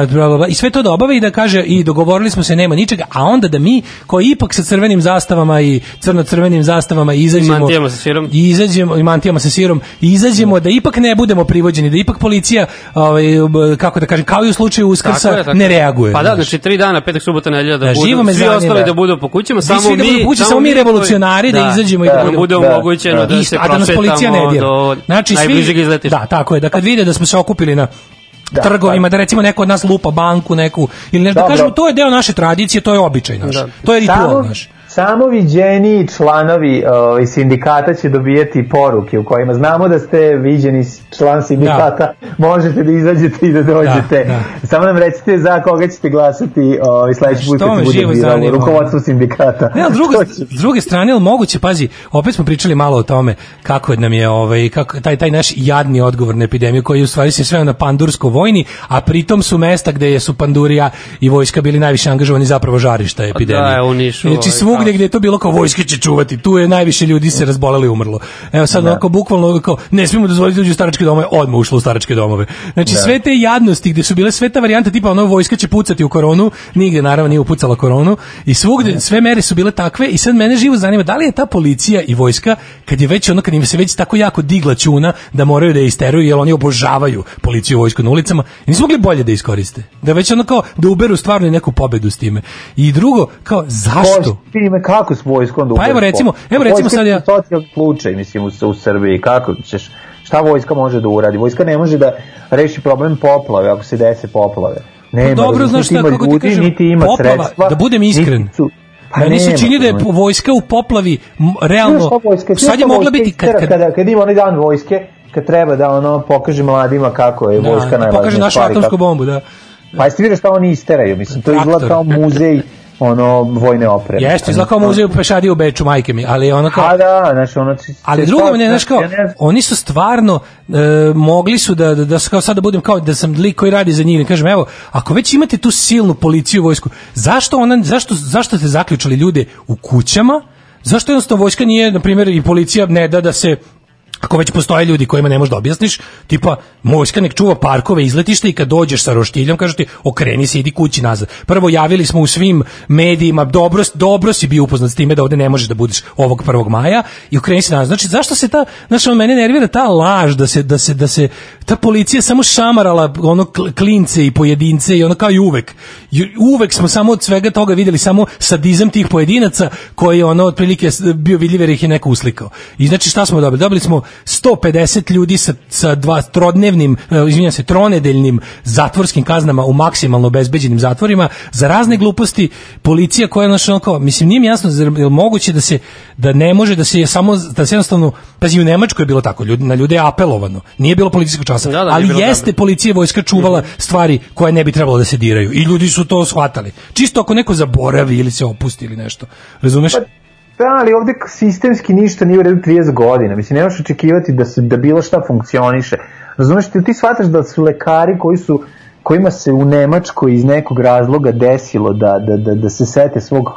bla, bla, bla, i sve to da obave i da kaže i dogovorili smo se nema ničega, a onda da mi koji ipak sa crvenim zastavama i crno-crvenim zastavama izađemo I sa sirom. i izađemo i mantijama sa sirom i izađemo da ipak ne budemo privođeni, da ipak policija ovaj kako da kažem, kao i u slučaju Uskrsa Tako je, tako ne je. reaguje. Pa da, znači tri dana, petak, subota, nedelja da Da, budu, svi zanima. ostali da budu po kućama, samo svi da mi, budu po kući, samo mi revolucionari da izađemo i da da, budemo- bude Da, omogućeno da. da, Isto, se a da nas policija ne prošetamo dira. do Znači, svi, da, tako je, da kad vide da smo se okupili na Da, trgovima, da recimo neko od nas lupa banku neku, ili nešto, da kažemo, to je deo naše tradicije, to je običaj naš, Da. to je ritual naš. Samo viđeni članovi ovaj, sindikata će dobijeti poruke u kojima znamo da ste viđeni član sindikata, možete da izađete i da dođete. Da, Samo nam recite za koga ćete glasati ovaj, sledeći put kad bude zanima. rukovodstvo sindikata. Ne, drugo, s druge strane, ali moguće, pazi, opet smo pričali malo o tome kako nam je ovaj, kako, taj, taj naš jadni odgovor na epidemiju koji u stvari se sveo na pandursko vojni, a pritom su mesta gde su pandurija i vojska bili najviše angažovani zapravo žarišta epidemije. da, u Nišu, Znači ovaj, svugde kao- gde je to bilo kao vojska će čuvati, tu je najviše ljudi se razboleli i umrlo. Evo sad onako bukvalno kao ne smemo dozvoliti da uđu u staračke domove, odmah ušlo u staračke domove. Znači sve te jadnosti gde su bile sve ta varijanta tipa ono vojska će pucati u koronu, nigde naravno nije upucala koronu i svugde sve mere su bile takve i sad mene živo zanima da li je ta policija i vojska kad je već ono kad im se već tako jako digla ćuna da moraju da je isteruju jer oni obožavaju policiju i vojsku na ulicama, nisu mogli bolje da iskoriste. Da već ono kao da uberu stvarno neku pobedu s time. I drugo, kao zašto? Ko- Time kako s vojskom da Pa evo recimo- evo recimo sad ja- socijalni slučaj, mislim, u, u Srbiji, kako ćeš, šta vojska može da uradi? Vojska ne može da reši problem poplave, ako se dese poplave. Nema, Pa dobro, znaš šta, kako ti ljudi, kažem, niti ima poplava, sredstva. da budem iskren. su- Meni se nema čini da je vojska u poplavi realno vojska? sad je mogla biti kad, kad, kada, kada ima onaj dan vojske, kad treba da ono pokaže mladima kako je vojska da, najvažnija pokaže našu stvar atomsku bombu, da. Pa jeste vidio šta oni isteraju, mislim, to izgleda kao muzej ono vojne opreme. Jeste, izgleda kao muzej u Pešadi u Beču, majke mi, ali ono kao... A da, znači ono... ti- Ali drugo mi ne, znaš kao, ne oni su stvarno e, mogli su da, da, da, kao sad da budem kao da sam lik koji radi za njih, da kažem, evo, ako već imate tu silnu policiju vojsku, zašto, ona, zašto, zašto ste zaključali ljude u kućama, zašto jednostavno vojska nije, na primjer, i policija ne da da se ako već postoje ljudi kojima ne možeš da objasniš, tipa vojska nek čuva parkove, izletište i kad dođeš sa roštiljom, kažu ti okreni se, idi kući nazad. Prvo javili smo u svim medijima, dobro, dobro si bio upoznat s time da ovde ne možeš da budeš ovog 1. maja i okreni se nazad. Znači, zašto se ta, znači, ono, mene nervira ta laž da se, da se, da se ta policija samo šamarala ono kl- klince i pojedince i ono kao i uvek. Uvek smo samo od svega toga videli samo sadizam tih pojedinaca koji ono otprilike bio vidljiv jer ih je neko uslikao. I znači šta smo dobili? Dobili smo 150 ljudi sa, sa dva trodnevnim, e, izvinjam se, tronedeljnim zatvorskim kaznama u maksimalno obezbeđenim zatvorima za razne gluposti. Policija koja je znači ono kao, mislim nije mi jasno zar je moguće da se da ne može da se je samo da se jednostavno pazi u Nemačkoj je bilo tako ljudi na ljude je apelovano nije bilo policijskog časa Da, da, ali jeste dobro. policija vojska čuvala stvari koje ne bi trebalo da se diraju i ljudi su to shvatali čisto ako neko zaboravi ili se opusti ili nešto razumeš Da, ali ovde sistemski ništa nije u redu 30 godina. Mislim, nemaš očekivati da, se, da bilo šta funkcioniše. Razumeš, ti, ti shvataš da su lekari koji su kojima se u Nemačkoj iz nekog razloga desilo da, da, da, da se sete svog,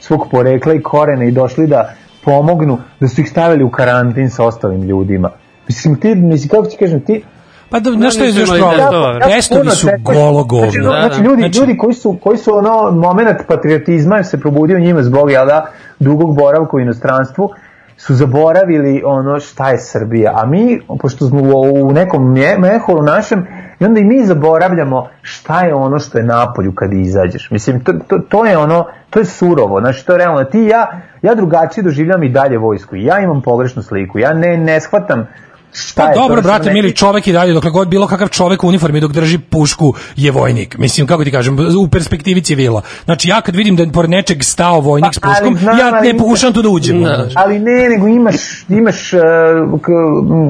svog porekla i korena i došli da pomognu, da su ih stavili u karantin sa ostalim ljudima. Mislim, ti, mislim, kako ti kažem, ti, pa da, znaš što je još problem testovi su golo govno Znači, Da, znači, da. ljudi, Znači- ljudi koji su, koji su ono moment patriotizma se probudio u njima zbog jel da, dugog boravka u inostranstvu su zaboravili ono šta je Srbija. A mi, pošto smo u, nekom mje- meholu našem, i onda i mi zaboravljamo šta je ono što je napolju kad izađeš. Mislim, to, to, to je ono, to je surovo. Znači, to je realno. Ti ja, ja drugačije doživljam i dalje vojsku. Ja imam pogrešnu sliku. Ja ne, ne shvatam šta Pa to. dobro, Znači, brate, meni- mili čovek i dalje, dokle god bilo kakav čovek u uniformi dok drži pušku je vojnik. Mislim, kako ti kažem, u perspektivi civila. Znači, ja kad vidim da je pored nečeg stao vojnik s Pa, ali puškom, znam, ja ne pokušam tu da uđem. Da. znaš. Ali ne, nego imaš, imaš, uh, k-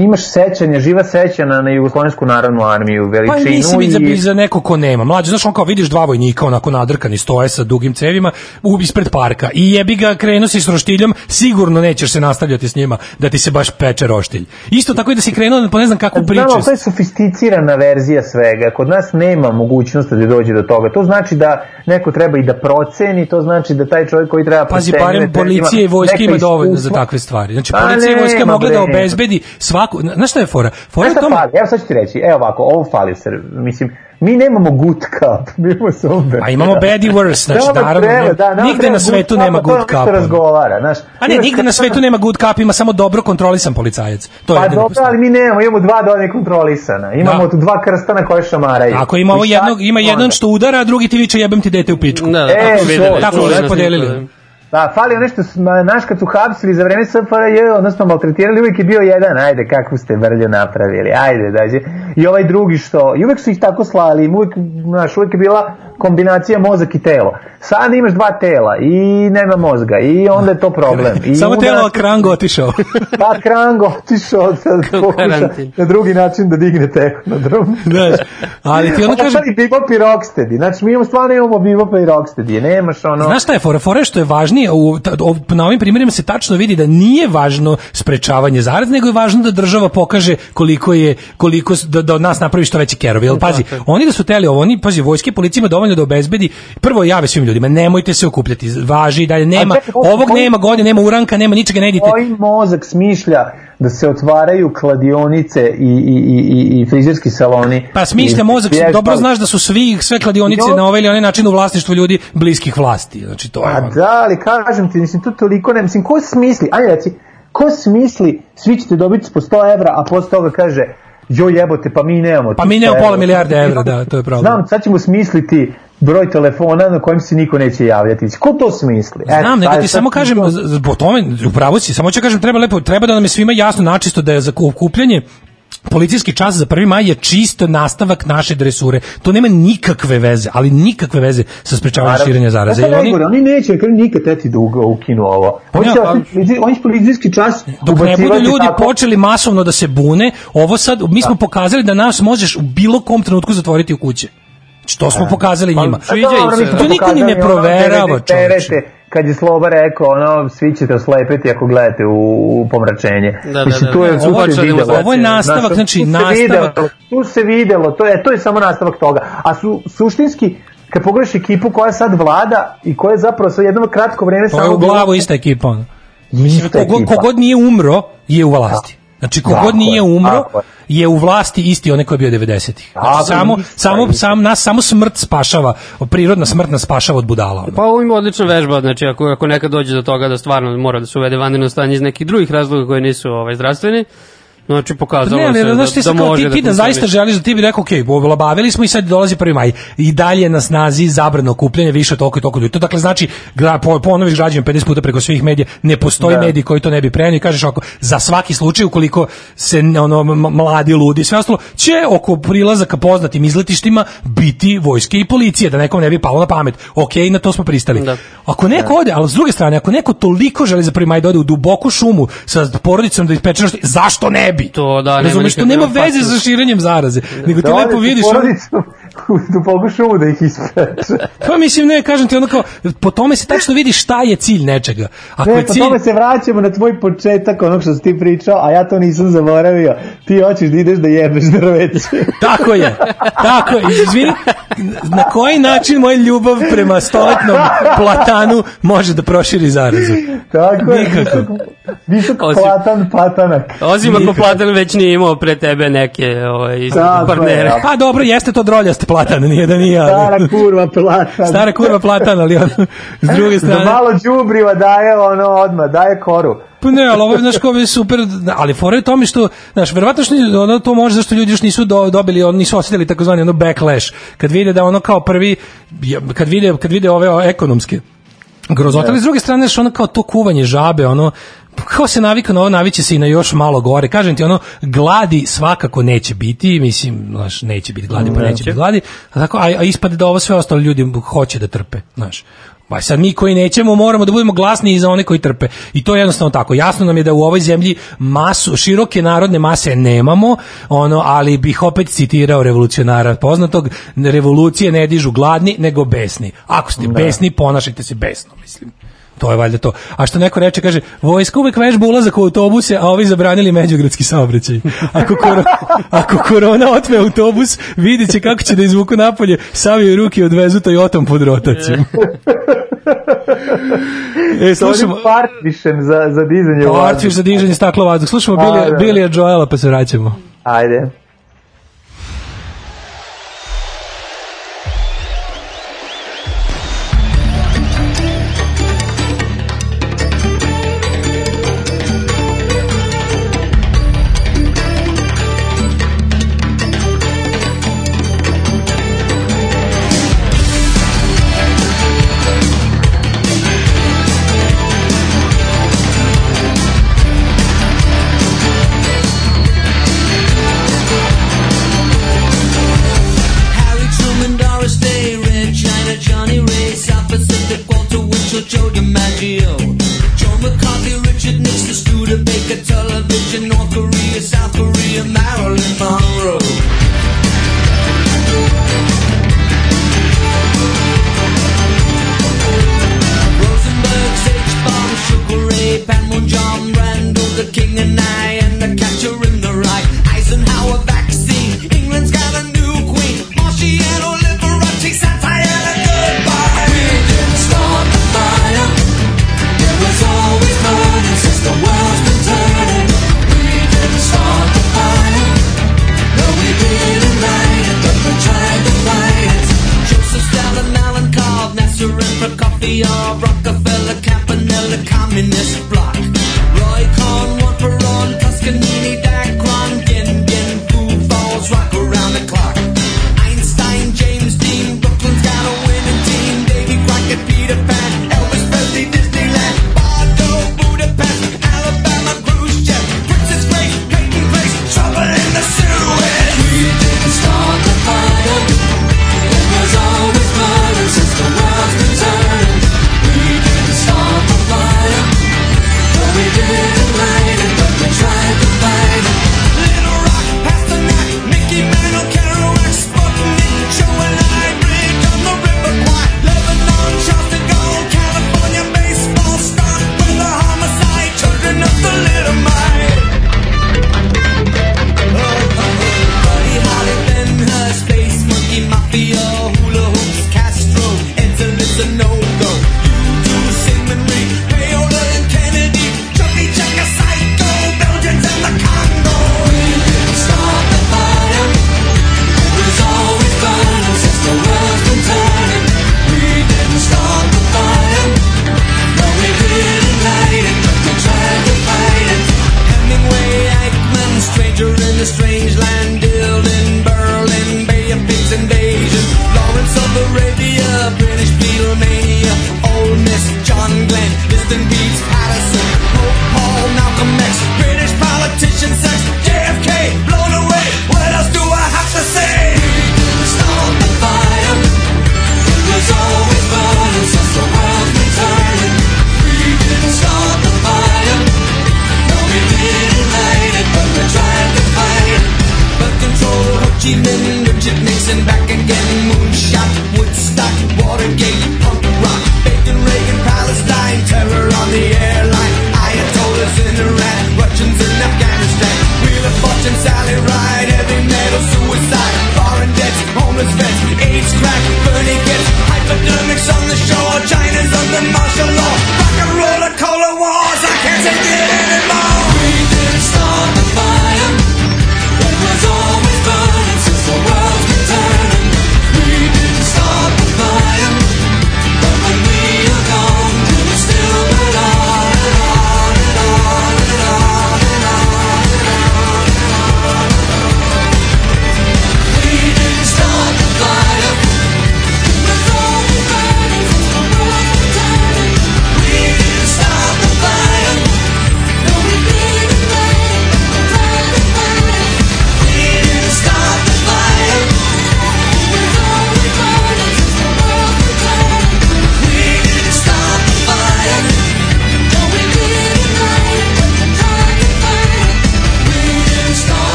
imaš sećanja, živa sećanja na Jugoslovensku narodnu armiju, Pa veličinu nisi vid za, i... za neko ko nema. Mlađe, znaš, on kao vidiš dva vojnika onako nadrkani stoje sa dugim cevima u, ispred parka i jebi ga krenuo si s roštiljom, sigurno nećeš se nastavljati s njima da ti se baš peče roštilj. Isto tako i da si krenuo po ne znam kakvu priču. Znamo, to je sofisticirana verzija svega. Kod nas nema mogućnosti da dođe do toga. To znači da neko treba i da proceni, to znači da taj čovjek koji treba Pazi, barem policija i vojska ima dovoljno za takve stvari. Znači, Pa policija i vojska mogla da obezbedi svaku... Znaš šta je fora? Fora je tome... fali? Evo sad ću ti reći, evo ovako, ovo fali se, mislim, mi nemamo good cup, mi imamo samo bad A imamo bad i worse, znači, Nama naravno, treba, da, nama nigde na svetu good cup, nema good cupa. razgovara, znaš. A ne, nigde na svetu nema good cup, ima samo dobro kontrolisan policajac. To je Pa jedino dobro, postoji. ali mi nemamo, imamo dva dodane kontrolisana. Imamo Da. tu dva krsta na koje šamaraju. Ako ima ovo jednog, ima jedan što udara, a drugi ti viče jebem ti dete u pičku. Da, da, E, tako to- videli. tako čuli su na podelili. Sniku, da. Da, fali nešto, naš kad su hapsili za vreme SFRJ, odnosno maltretirali, uvijek je bio jedan, ajde, kakvu ste vrlju napravili, ajde, dađe. I ovaj drugi što, i uvijek su ih tako slali, im uvijek, znaš, uvijek je bila kombinacija mozak i telo. Sad imaš dva tela i nema mozga i onda je to problem. I Samo telo, a krango otišao. Pa Krango otišao sad U pokuša na drugi način da digne tehnodraum. Znaš, ali ti onda Kažem, kažem, Bebop i Rocksteady. Znači, mi imamo stvarno imamo Bebop i Rocksteady. Nemaš ono... Znaš šta je fora? Fora što je važnije, u, na ovim primjerima se tačno vidi da nije važno sprečavanje zarad, nego je važno da država pokaže koliko je, koliko, da, da od nas napravi što veći kerovi. Jel, pazi, oni da su teli ovo, oni, pazi, vojske i policija ima dovoljno da obezbedi, prvo jave svim ljudima, nemojte se okupljati, važi i dalje, nema, čekaj, ovog koji- nema godine, nema uranka, nema ničega, ne idite. Koji mozak smišlja da se otvaraju kladionice i, i, i, i, frizerski saloni? Pa smišlja mozak, i- dobro znaš da su svi, sve kladionice Jo. na ovaj ili onaj način u vlasništvu ljudi bliskih vlasti. Znači, to je A ono. da, ali kažem ti, mislim, to toliko ne, mislim, ko smisli, ajde reci, ko smisli, svi ćete dobiti po 100 evra, a posle toga kaže, jo jebote, pa mi nemamo. Pa mi 300 nemamo pola milijarde evra, da, to je problem. Znam, sad ćemo smisliti broj telefona na kojem se niko neće javljati. Ko to smisli? Eto, Znam, nego ti samo kažem, po tome, upravo si, samo ću kažem, treba lepo, treba da nam je svima jasno načisto da je za okupljanje policijski čas za 1. maj je čisto nastavak naše dresure. To nema nikakve veze, ali nikakve veze sa sprečavanjem širenja zaraze. Je oni, oni neće kad nikad teti da uga- ukinu ovo. Oni Ne, će, pa- oni će policijski čas dok ne budu ljudi tako- počeli masovno da se bune, ovo sad, mi smo pokazali da nas možeš u bilo kom trenutku zatvoriti u kuće. Znači, to smo pokazali njima. A Sviđa im se, da. To niko ni ne proverava, čoveče. Kad je Sloba rekao, ono, svi ćete oslepiti ako gledate u, u pomračenje. Da, da, Mislim, da, tu je, da. tu Ovo- se videlo. ovo je nastavak, znači, tu se nastavak. Videlo, tu se videlo, to je, to je samo nastavak toga. A su, suštinski, kad pogledaš ekipu koja sad vlada i koja je zapravo sa jedno kratko vreme To je samo u glavu ista ekipa. ista ekipa. kogod nije umro je u vlasti. Znači kogod nije je, umro je. je u vlasti isti onaj koji je bio 90-ih. Znači, samo, samo, sam, nas samo smrt spašava, prirodna smrt nas spašava od budala. ono. Pa ovo ima odlična vežba, znači ako, ako nekad dođe do toga da stvarno mora da se uvede vanredno stanje iz nekih drugih razloga koji nisu ovaj, zdravstveni, znači pokazalo Ne, ali se da, znaš da, kao može ti, da ti da zaista želiš da ti bi rekao, ok, olabavili smo i sad dolazi 1. maj i dalje je na snazi zabrano okupljanje više od toliko i toliko ljudi. To dakle znači, gra, po, ponoviš građanima 50 puta preko svih medija, ne postoji Da. medij koji to ne bi prenio i kažeš ako za svaki slučaj ukoliko se ono mladi ludi sve ostalo će oko prilazaka poznatim izletištima biti vojske i policije da nekom ne bi palo na pamet. Ok, na to smo pristali. Da. Ako neko ode, ali s druge strane, ako neko toliko želi za 1. maj da ode u duboku šumu sa porodicom da ispeče nešto, zašto ne bi? To da, nema Razumeš, nema veze sa širenjem zaraze. Nego ti Da lepo vidiš, ono, duboku šumu da ih ispeče. pa mislim, ne, kažem ti, ono kao, po tome se tačno vidi šta je cilj nečega. Ako Ne, je po cilj... tome se vraćamo na tvoj početak onog što si ti pričao, a ja to nisam zaboravio. Ti hoćeš da ideš da jebeš drveće. Tako je, tako je. Izvini, na koji način moj ljubav prema stoletnom platanu može da proširi zarazu? Tako je. Nikako. visok- Visok Osim- platan patanak. Osim ako. Platan već nije imao pre tebe neke ovaj, partnere. Pa dobro, jeste to droljast platan, nije da nije. ali- Stara kurva platan. Stara kurva platan, ali on, s druge Da strane... malo đubriva daje ono odmah, daje koru. Pa ne, ali ovo je, znaš, kao je super, ali fora je tome što, znaš, verovatno što ono to može zašto ljudi još nisu do, dobili, on nisu osjetili takozvani ono backlash, kad vide da ono kao prvi, kad vide, kad vide ove o, ekonomske grozote, ali s druge strane, znaš, ono kao to kuvanje žabe, ono, kao se navika na ovo, naviće se i na još malo gore. Kažem ti, ono, gladi svakako neće biti, mislim, znaš, neće biti gladi, pa neće biti gladi, a, tako, a, a ispade da ovo sve ostalo ljudi hoće da trpe, znaš. Pa sad mi koji nećemo moramo da budemo glasni i za one koji trpe. I to je jednostavno tako. Jasno nam je da u ovoj zemlji masu, široke narodne mase nemamo, ono, ali bih opet citirao revolucionara poznatog, revolucije ne dižu gladni, nego besni. Ako ste besni, ponašajte se besno, mislim. To je valjda to. A što neko reče, kaže, vojska uvek vežba ulazak u autobuse, a ovi zabranili međugradski saobraćaj. Ako, koro, ako korona otme autobus, vidjet će kako će da izvuku napolje, saviju ruke i odvezu Toyotom pod rotacijom. e, slušamo... Partišen za, za dizanje Pa. Artfiš za dižanje stakla u vazduh. Slušamo A, Billy, da. Billy Joela pa se vraćamo. Ajde.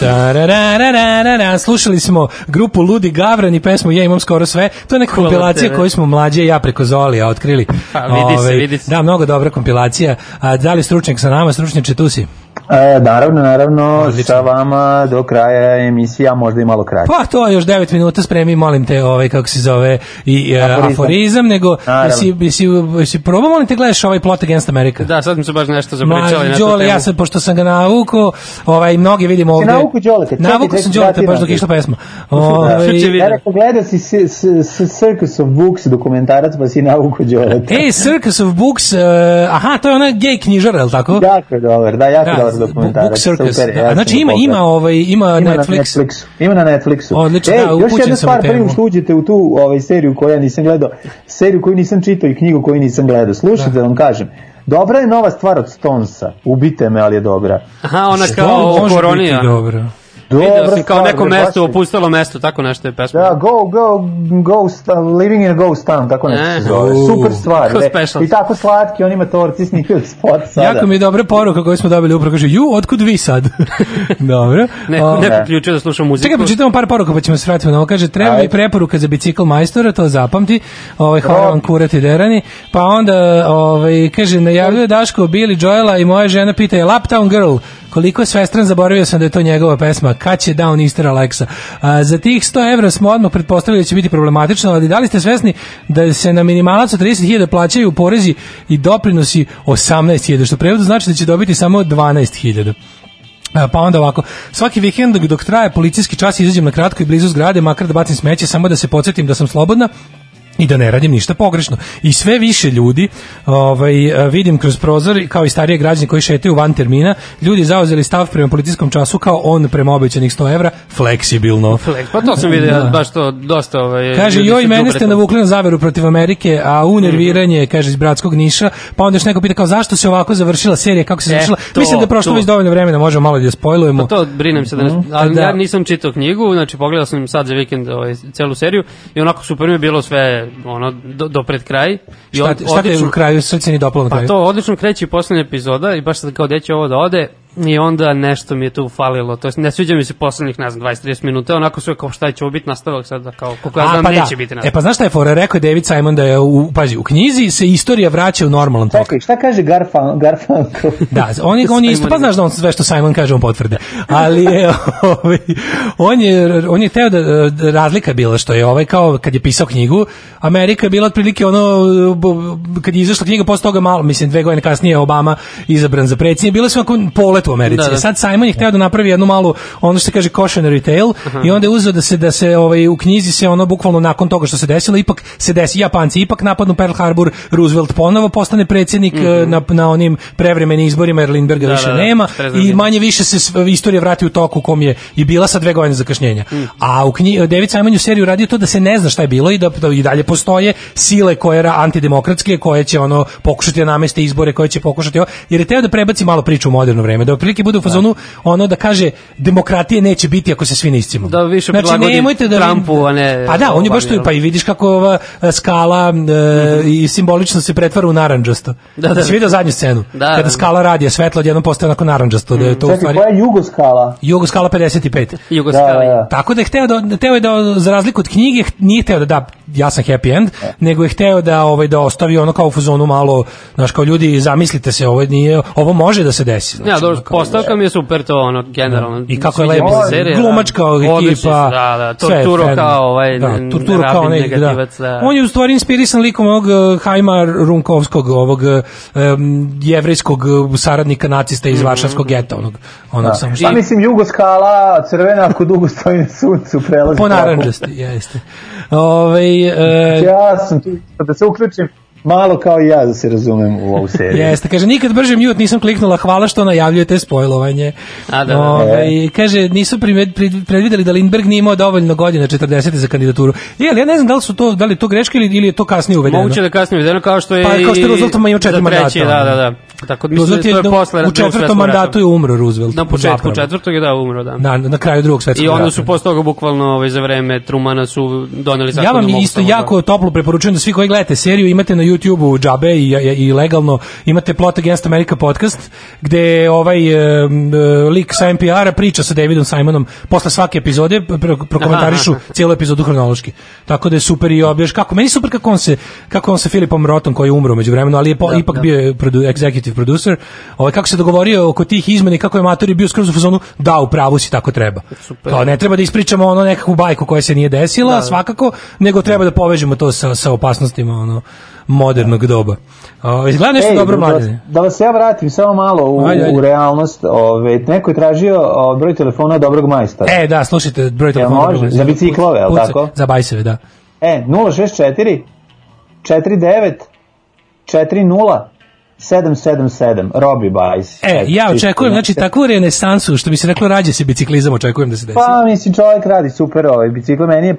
Tararararara, slušali smo grupu Ludi Gavran i pesmu Ja imam skoro sve. To je neka Hvala kompilacija tebe. koju smo mlađe i ja preko Zolija otkrili. Pa, vidi se, Ovaj, vidi se. Da, mnogo dobra kompilacija. A, da li stručnjak sa nama, stručnjače tu si? E, naravno, naravno, Odlično. sa vama do kraja emisija, možda i malo kraće. Pa to još 9 minuta spremi, molim te, ovaj kako se zove i e, Aforizam. aforizam, nego jesi jesi jesi probao molim te gledaš ovaj Plot Against America? Da, sad mi se baš nešto zapričali tu Đole, ja sam, pošto sam ga navukao, ovaj, mnogi vidimo ovde. navukao Đoleta? Čekaj, Navukao čekaj, sam Đoleta dati baš dok išla pesma. Da. Ovaj, vidim. rekao, gleda si s, s, s Circus of Books dokumentarac, pa si navuku Đoleta. Ej, Circus of Books, uh, aha, to je ona gej knjižara, je li tako? Jako je dobar, da, jako Da, dobar dokumentarac. Book Circus. super, da. znači ima ima ovaj ima, Ima Netflix. na Netflixu. Ima na Netflixu. Odlično, Ej, da, još jedna stvar nego temu. što uđete u tu ovaj, seriju koju ja nisam gledao, seriju koju nisam čitao i knjigu koju nisam gledao. Slušajte da vam kažem. Dobra je nova stvar od Stonesa. Ubite me, ali je dobra. Aha, ona kao o može koroni. biti ono. Dobro. Video sam kao neko mesto, opustalo mesto, tako nešto je pesma. Da, go, go, ghost, uh, living in a ghost town, tako nešto se zove. Super stvar. Kao. I tako slatki, oni motorci snimaju spot sada. Jako mi je dobra poruka koju smo dobili upravo kaže, ju, otkud vi sad? dobro. Neko, O, neko ključio da sluša muziku. Čekaj, pročitamo par poruka pa ćemo se vratiti na ovo. Kaže, treba mi preporuka za bicikl majstora, to zapamti. Ovaj, hvala vam kurati derani. Pa onda, ovaj, kaže, najavljuje Daško, Billy Joela i moja žena pita je Laptown Girl, koliko je svestran, zaboravio sam da je to njegova pesma. Kad će Down Easter Alexa? A, za tih 100 evra smo odmah pretpostavili da će biti problematično, ali da li ste svesni da se na minimalac od 30.000 plaćaju porezi i doprinosi 18.000, što prevodu znači da će dobiti samo 12.000. E, Pa onda ovako, svaki vikend dok traje policijski čas izađem na kratko i blizu zgrade, makar da bacim smeće, samo da se podsjetim da sam slobodna i da ne radim ništa pogrešno. I sve više ljudi, ovaj, vidim kroz prozor, kao i starije građane koji šetaju van termina, ljudi zauzeli stav prema policijskom času kao on prema obećanih 100 evra, fleksibilno. Flex, Pa to sam vidio, Da. baš to dosta... Ovaj, Kaže, joj, mene ste navukli na zaveru protiv Amerike, a u nerviranje, kaže, iz Bratskog Niša, pa onda još neko pita kao, zašto se ovako završila serija, kako se E, završila? to, Mislim da je prošlo to. već dovoljno vremena, možemo malo da spojlujemo. Pa to brinem se da ne, ali Da. ja nisam čitao knjigu, znači pogledao sam sad za vikend ovaj, celu seriju i onako super mi je bilo sve ono, do, do pred kraj. I Šta, šta odlično- u kraju srce ni Pa kraju? to odlično kreće i poslednja epizoda i baš sad kao gde će ovo da ode, I onda nešto mi je tu falilo, to jest ne sviđa mi se poslednjih, ne znam, 20-30 minuta, onako sve kao šta će ovo biti nastavak sada, kao, koliko ja znam, pa neće da. biti E nastavak. pa znaš šta je fora? Rekao je David Simon da je, u, pazi, u knjizi se istorija vraća u normalan tok. Čekaj, šta kaže Garfan, Garfunkel? Da, on je, on je isto, pa znaš da on sve što Simon kaže, on potvrde. Ali je, ovaj, on je, on je teo da, da razlika bila što je ovaj kao, kad je pisao knjigu, Amerika je bila otprilike ono, kad je izašla knjiga, posle toga malo, mislim, dve godine kasnije je Obama izabran za predsjednik, bilo su onako polet u Americi. Da, da. Sad Simon je hteo da napravi jednu malu, ono što se kaže cautionary tale, i onda je uzeo da se, da se ovaj, u knjizi se ono bukvalno nakon toga što se desilo, ipak se desi, Japanci ipak napadnu Pearl Harbor, Roosevelt ponovo postane predsjednik eh, na, na onim prevremenim izborima jer Lindberga Da, više da, da, nema 42 i manje više se istorija vrati u toku u kom je i bila sa dve godine zakašnjenja. A u knji, David Simon je u seriju radio to da se ne zna šta je bilo i da, da i dalje postoje sile koje ra- antidemokratske koje će ono pokušati da nameste izbore, koje će pokušati jer je teo da prebaci malo priču u moderno vreme, da otprilike bude u fazonu ono da kaže demokratije neće biti ako se svi ne iscimamo. Da više prilagodi Trumpu, a ne Pa da, on je baš tu, pa i vidiš kako ova e, skala e, i simbolično se pretvara u naranđasto. Da, da. Da, si vidio zadnju scenu? Da, Kada da. skala radi, a svetlo odjednom postaje onako naranđasto, da je to Čekaj, stvari... koja je jugoskala? Jugo skala 55. Da, Jugoslavije. da, da. Tako da je hteo da, hteo je da, za razliku od knjige, nije hteo da da ja sam happy end, nego je hteo da, ovaj, da ostavi ono kao u fazonu malo, znaš, kao ljudi, zamislite se, ovo, nije, ovo može da se desi. Znači, Ja, dobro, ono postavka mi je super to, ono, generalno. I kako je lepo, se serija, glumačka da. Ekipa. Da, da, Torturo kao ovaj da, Torturo kao negativac, da. da. On je u stvari inspirisan likom ovog uh, Hajma Runkovskog, ovog um, jevrejskog uh, saradnika nacista Mhm. iz Varšavskog geta, onog, onog samo Šta mislim jugoskala, crvena ako dugo stoji na suncu, prelazi. po naranđasti, jeste. Ove, uh, Ja sam tu, da se uključim malo kao i ja da se razumem u ovu seriju. Jeste, kaže, nikad brže mute nisam kliknula, hvala što najavljujete spojlovanje. A, da, da. Ove, kaže, nisu primed, predvideli da Lindberg nije imao dovoljno godina 40 za kandidaturu. Je, ali ja ne znam da li su to, da li to greška ili, ili je to kasnije uvedeno. Moguće da kasnije uvedeno kao što je Pa, kao što je Roosevelt imao četiri mandata, Da, da, da. Tako mislim Roosevelt da to je do- posle u četvrtom rata. mandatu je umro Roosevelt. Na početku zapravo. četvrtog je da umro, da. Na, na kraju drugog svetskog I onda rata. su posle toga bukvalno ovaj, za vreme Trumana su doneli zakon Ja vam da mogu isto da- jako toplo preporučujem da svi koji gledate seriju imate na YouTubeu džabe i, i, i legalno imate Plot Against America podcast gde ovaj um, uh, lik sa NPR-a priča sa Davidom Simonom posle svake epizode pro, prokomentarišu Aha, aha. cijelu epizodu hronološki. Tako da je super i objaš kako meni super kako on se kako on sa Filipom Rotom koji je umro međuvremenu, ali je po, ipak bio je produ, executive producer. Ovaj kako se dogovorio oko tih izmena i kako je Matori bio skroz u fazonu da u pravu si tako treba. Super. Kao ne treba da ispričamo ono nekakvu bajku koja se nije desila, svakako, nego treba da povežemo to sa, sa opasnostima ono modernog doba. O, izgleda nešto Ej, dobro da, mladine. da vas ja vratim samo malo u, Ajde, ajde. u realnost. Ove, neko je tražio o, broj telefona dobrog majstora. E, da, slušajte, broj telefona. može? dobro, Za biciklove, puca- tako? Za bajseve, da. E, 064 49 40 777 Robi Bajs. E, ja očekujem, znači, takvu renesansu, što bi se reklo, rađe se biciklizam, očekujem da se desi. Pa, mislim, čovjek radi super ovaj bicikl. Meni je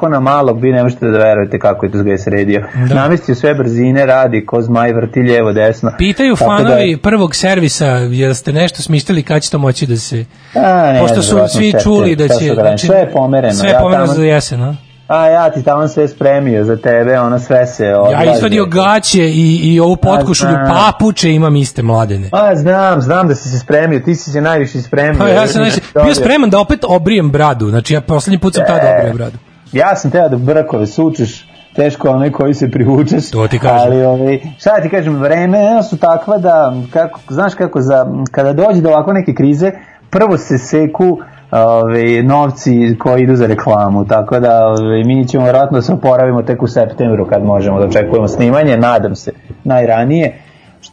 ko na malog, vi ne možete da verujete kako je to zgaj sredio. Da. Namestio sve brzine, radi ko zmaj, vrti lijevo, desno. Pitaju Tako da- fanovi prvog servisa, jel ste nešto smislili kad će to moći da se... A, ne, Pošto su svi sve- čuli da će... da radim, sve je pomereno. Sve je ja pomereno tamo- za jesen, a? A ja ti tamo sve spremio za tebe, ono sve se... Ja izvadio gaće i, i ovu potkošulju, papuče imam iste mladene. A, znam, znam da si se spremio, ti si se najviše spremio. Pa ja sam znači, bio spreman da opet obrijem bradu, znači ja poslednji put sam tada E. obrio bradu. Ja sam teo da brkove sučeš, teško onaj koji se privučeš. To ti kažem. Ali, ovaj, šta ti kažem, vreme su takva da, kako, znaš kako, za, kada dođe do ovako neke krize, prvo se seku ove, novci koji idu za reklamu, tako da ove, mi ćemo vjerojatno da se oporavimo tek u septembru kad možemo da očekujemo snimanje, nadam se, najranije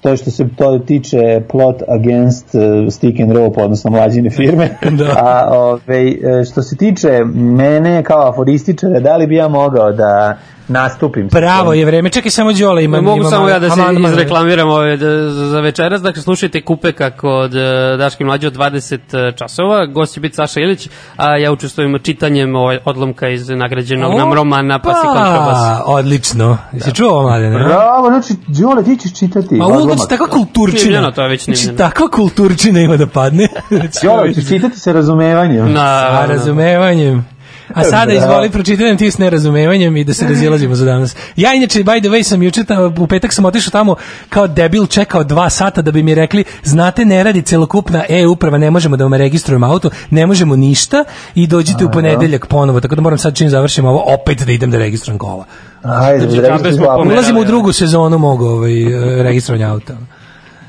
što što se to tiče plot against uh, stick and rope, odnosno mlađine firme. Da. A ove, e, što se tiče mene kao aforističara, da li bi ja mogao da nastupim? Bravo je vreme, čekaj samo Đole ima. Mogu ima samo ja da se izreklamiram ove, da, za večeras. Dakle, slušajte Kupeka kod e, Daške mlađe od 20 časova. Gost će biti Saša Ilić, a ja učestvujem čitanjem ovaj odlomka iz nagrađenog nam romana kontrabas. Pa, odlično. Jesi čuo ovo, mladene? Bravo, znači, Đole, ti ćeš čitati. Ma uloga će takva kulturčina. Snimljeno, to je već Znači, snimljeno. takva kulturčina ima da padne. Đole, ćeš čitati sa razumevanjem. Na, Sa razumevanjem. A sada Bravo. izvoli pročitaj nam ti s nerazumevanjem i da se razilazimo za danas. Ja inače, by the way, sam juče, u petak sam otišao tamo kao debil, čekao dva sata da bi mi rekli, znate, ne radi celokupna e-uprava, ne možemo da vam registrujemo auto, ne možemo ništa i dođite u ponedeljak ponovo, tako da moram sad čim završim ovo, opet da idem da registrujem kola. Ajde, Znači, da. Ulazimo u drugu sezonu mog ovaj, e, registrovanja auta.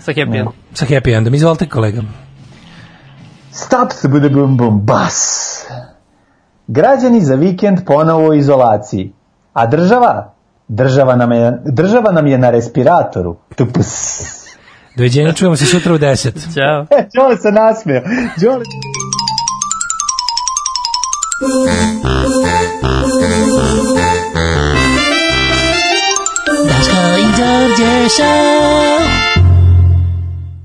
Sa happy end. Sa happy endom. Izvolite kolega. Stop se bude bum bum bas. Građani za vikend ponovo u izolaciji. A država? Država nam je, država nam je na respiratoru. Tups. Doviđenja, čujemo se sutra u 10. Ćao. E, Đole se nasmio. Đole... Daško i Đorđe show.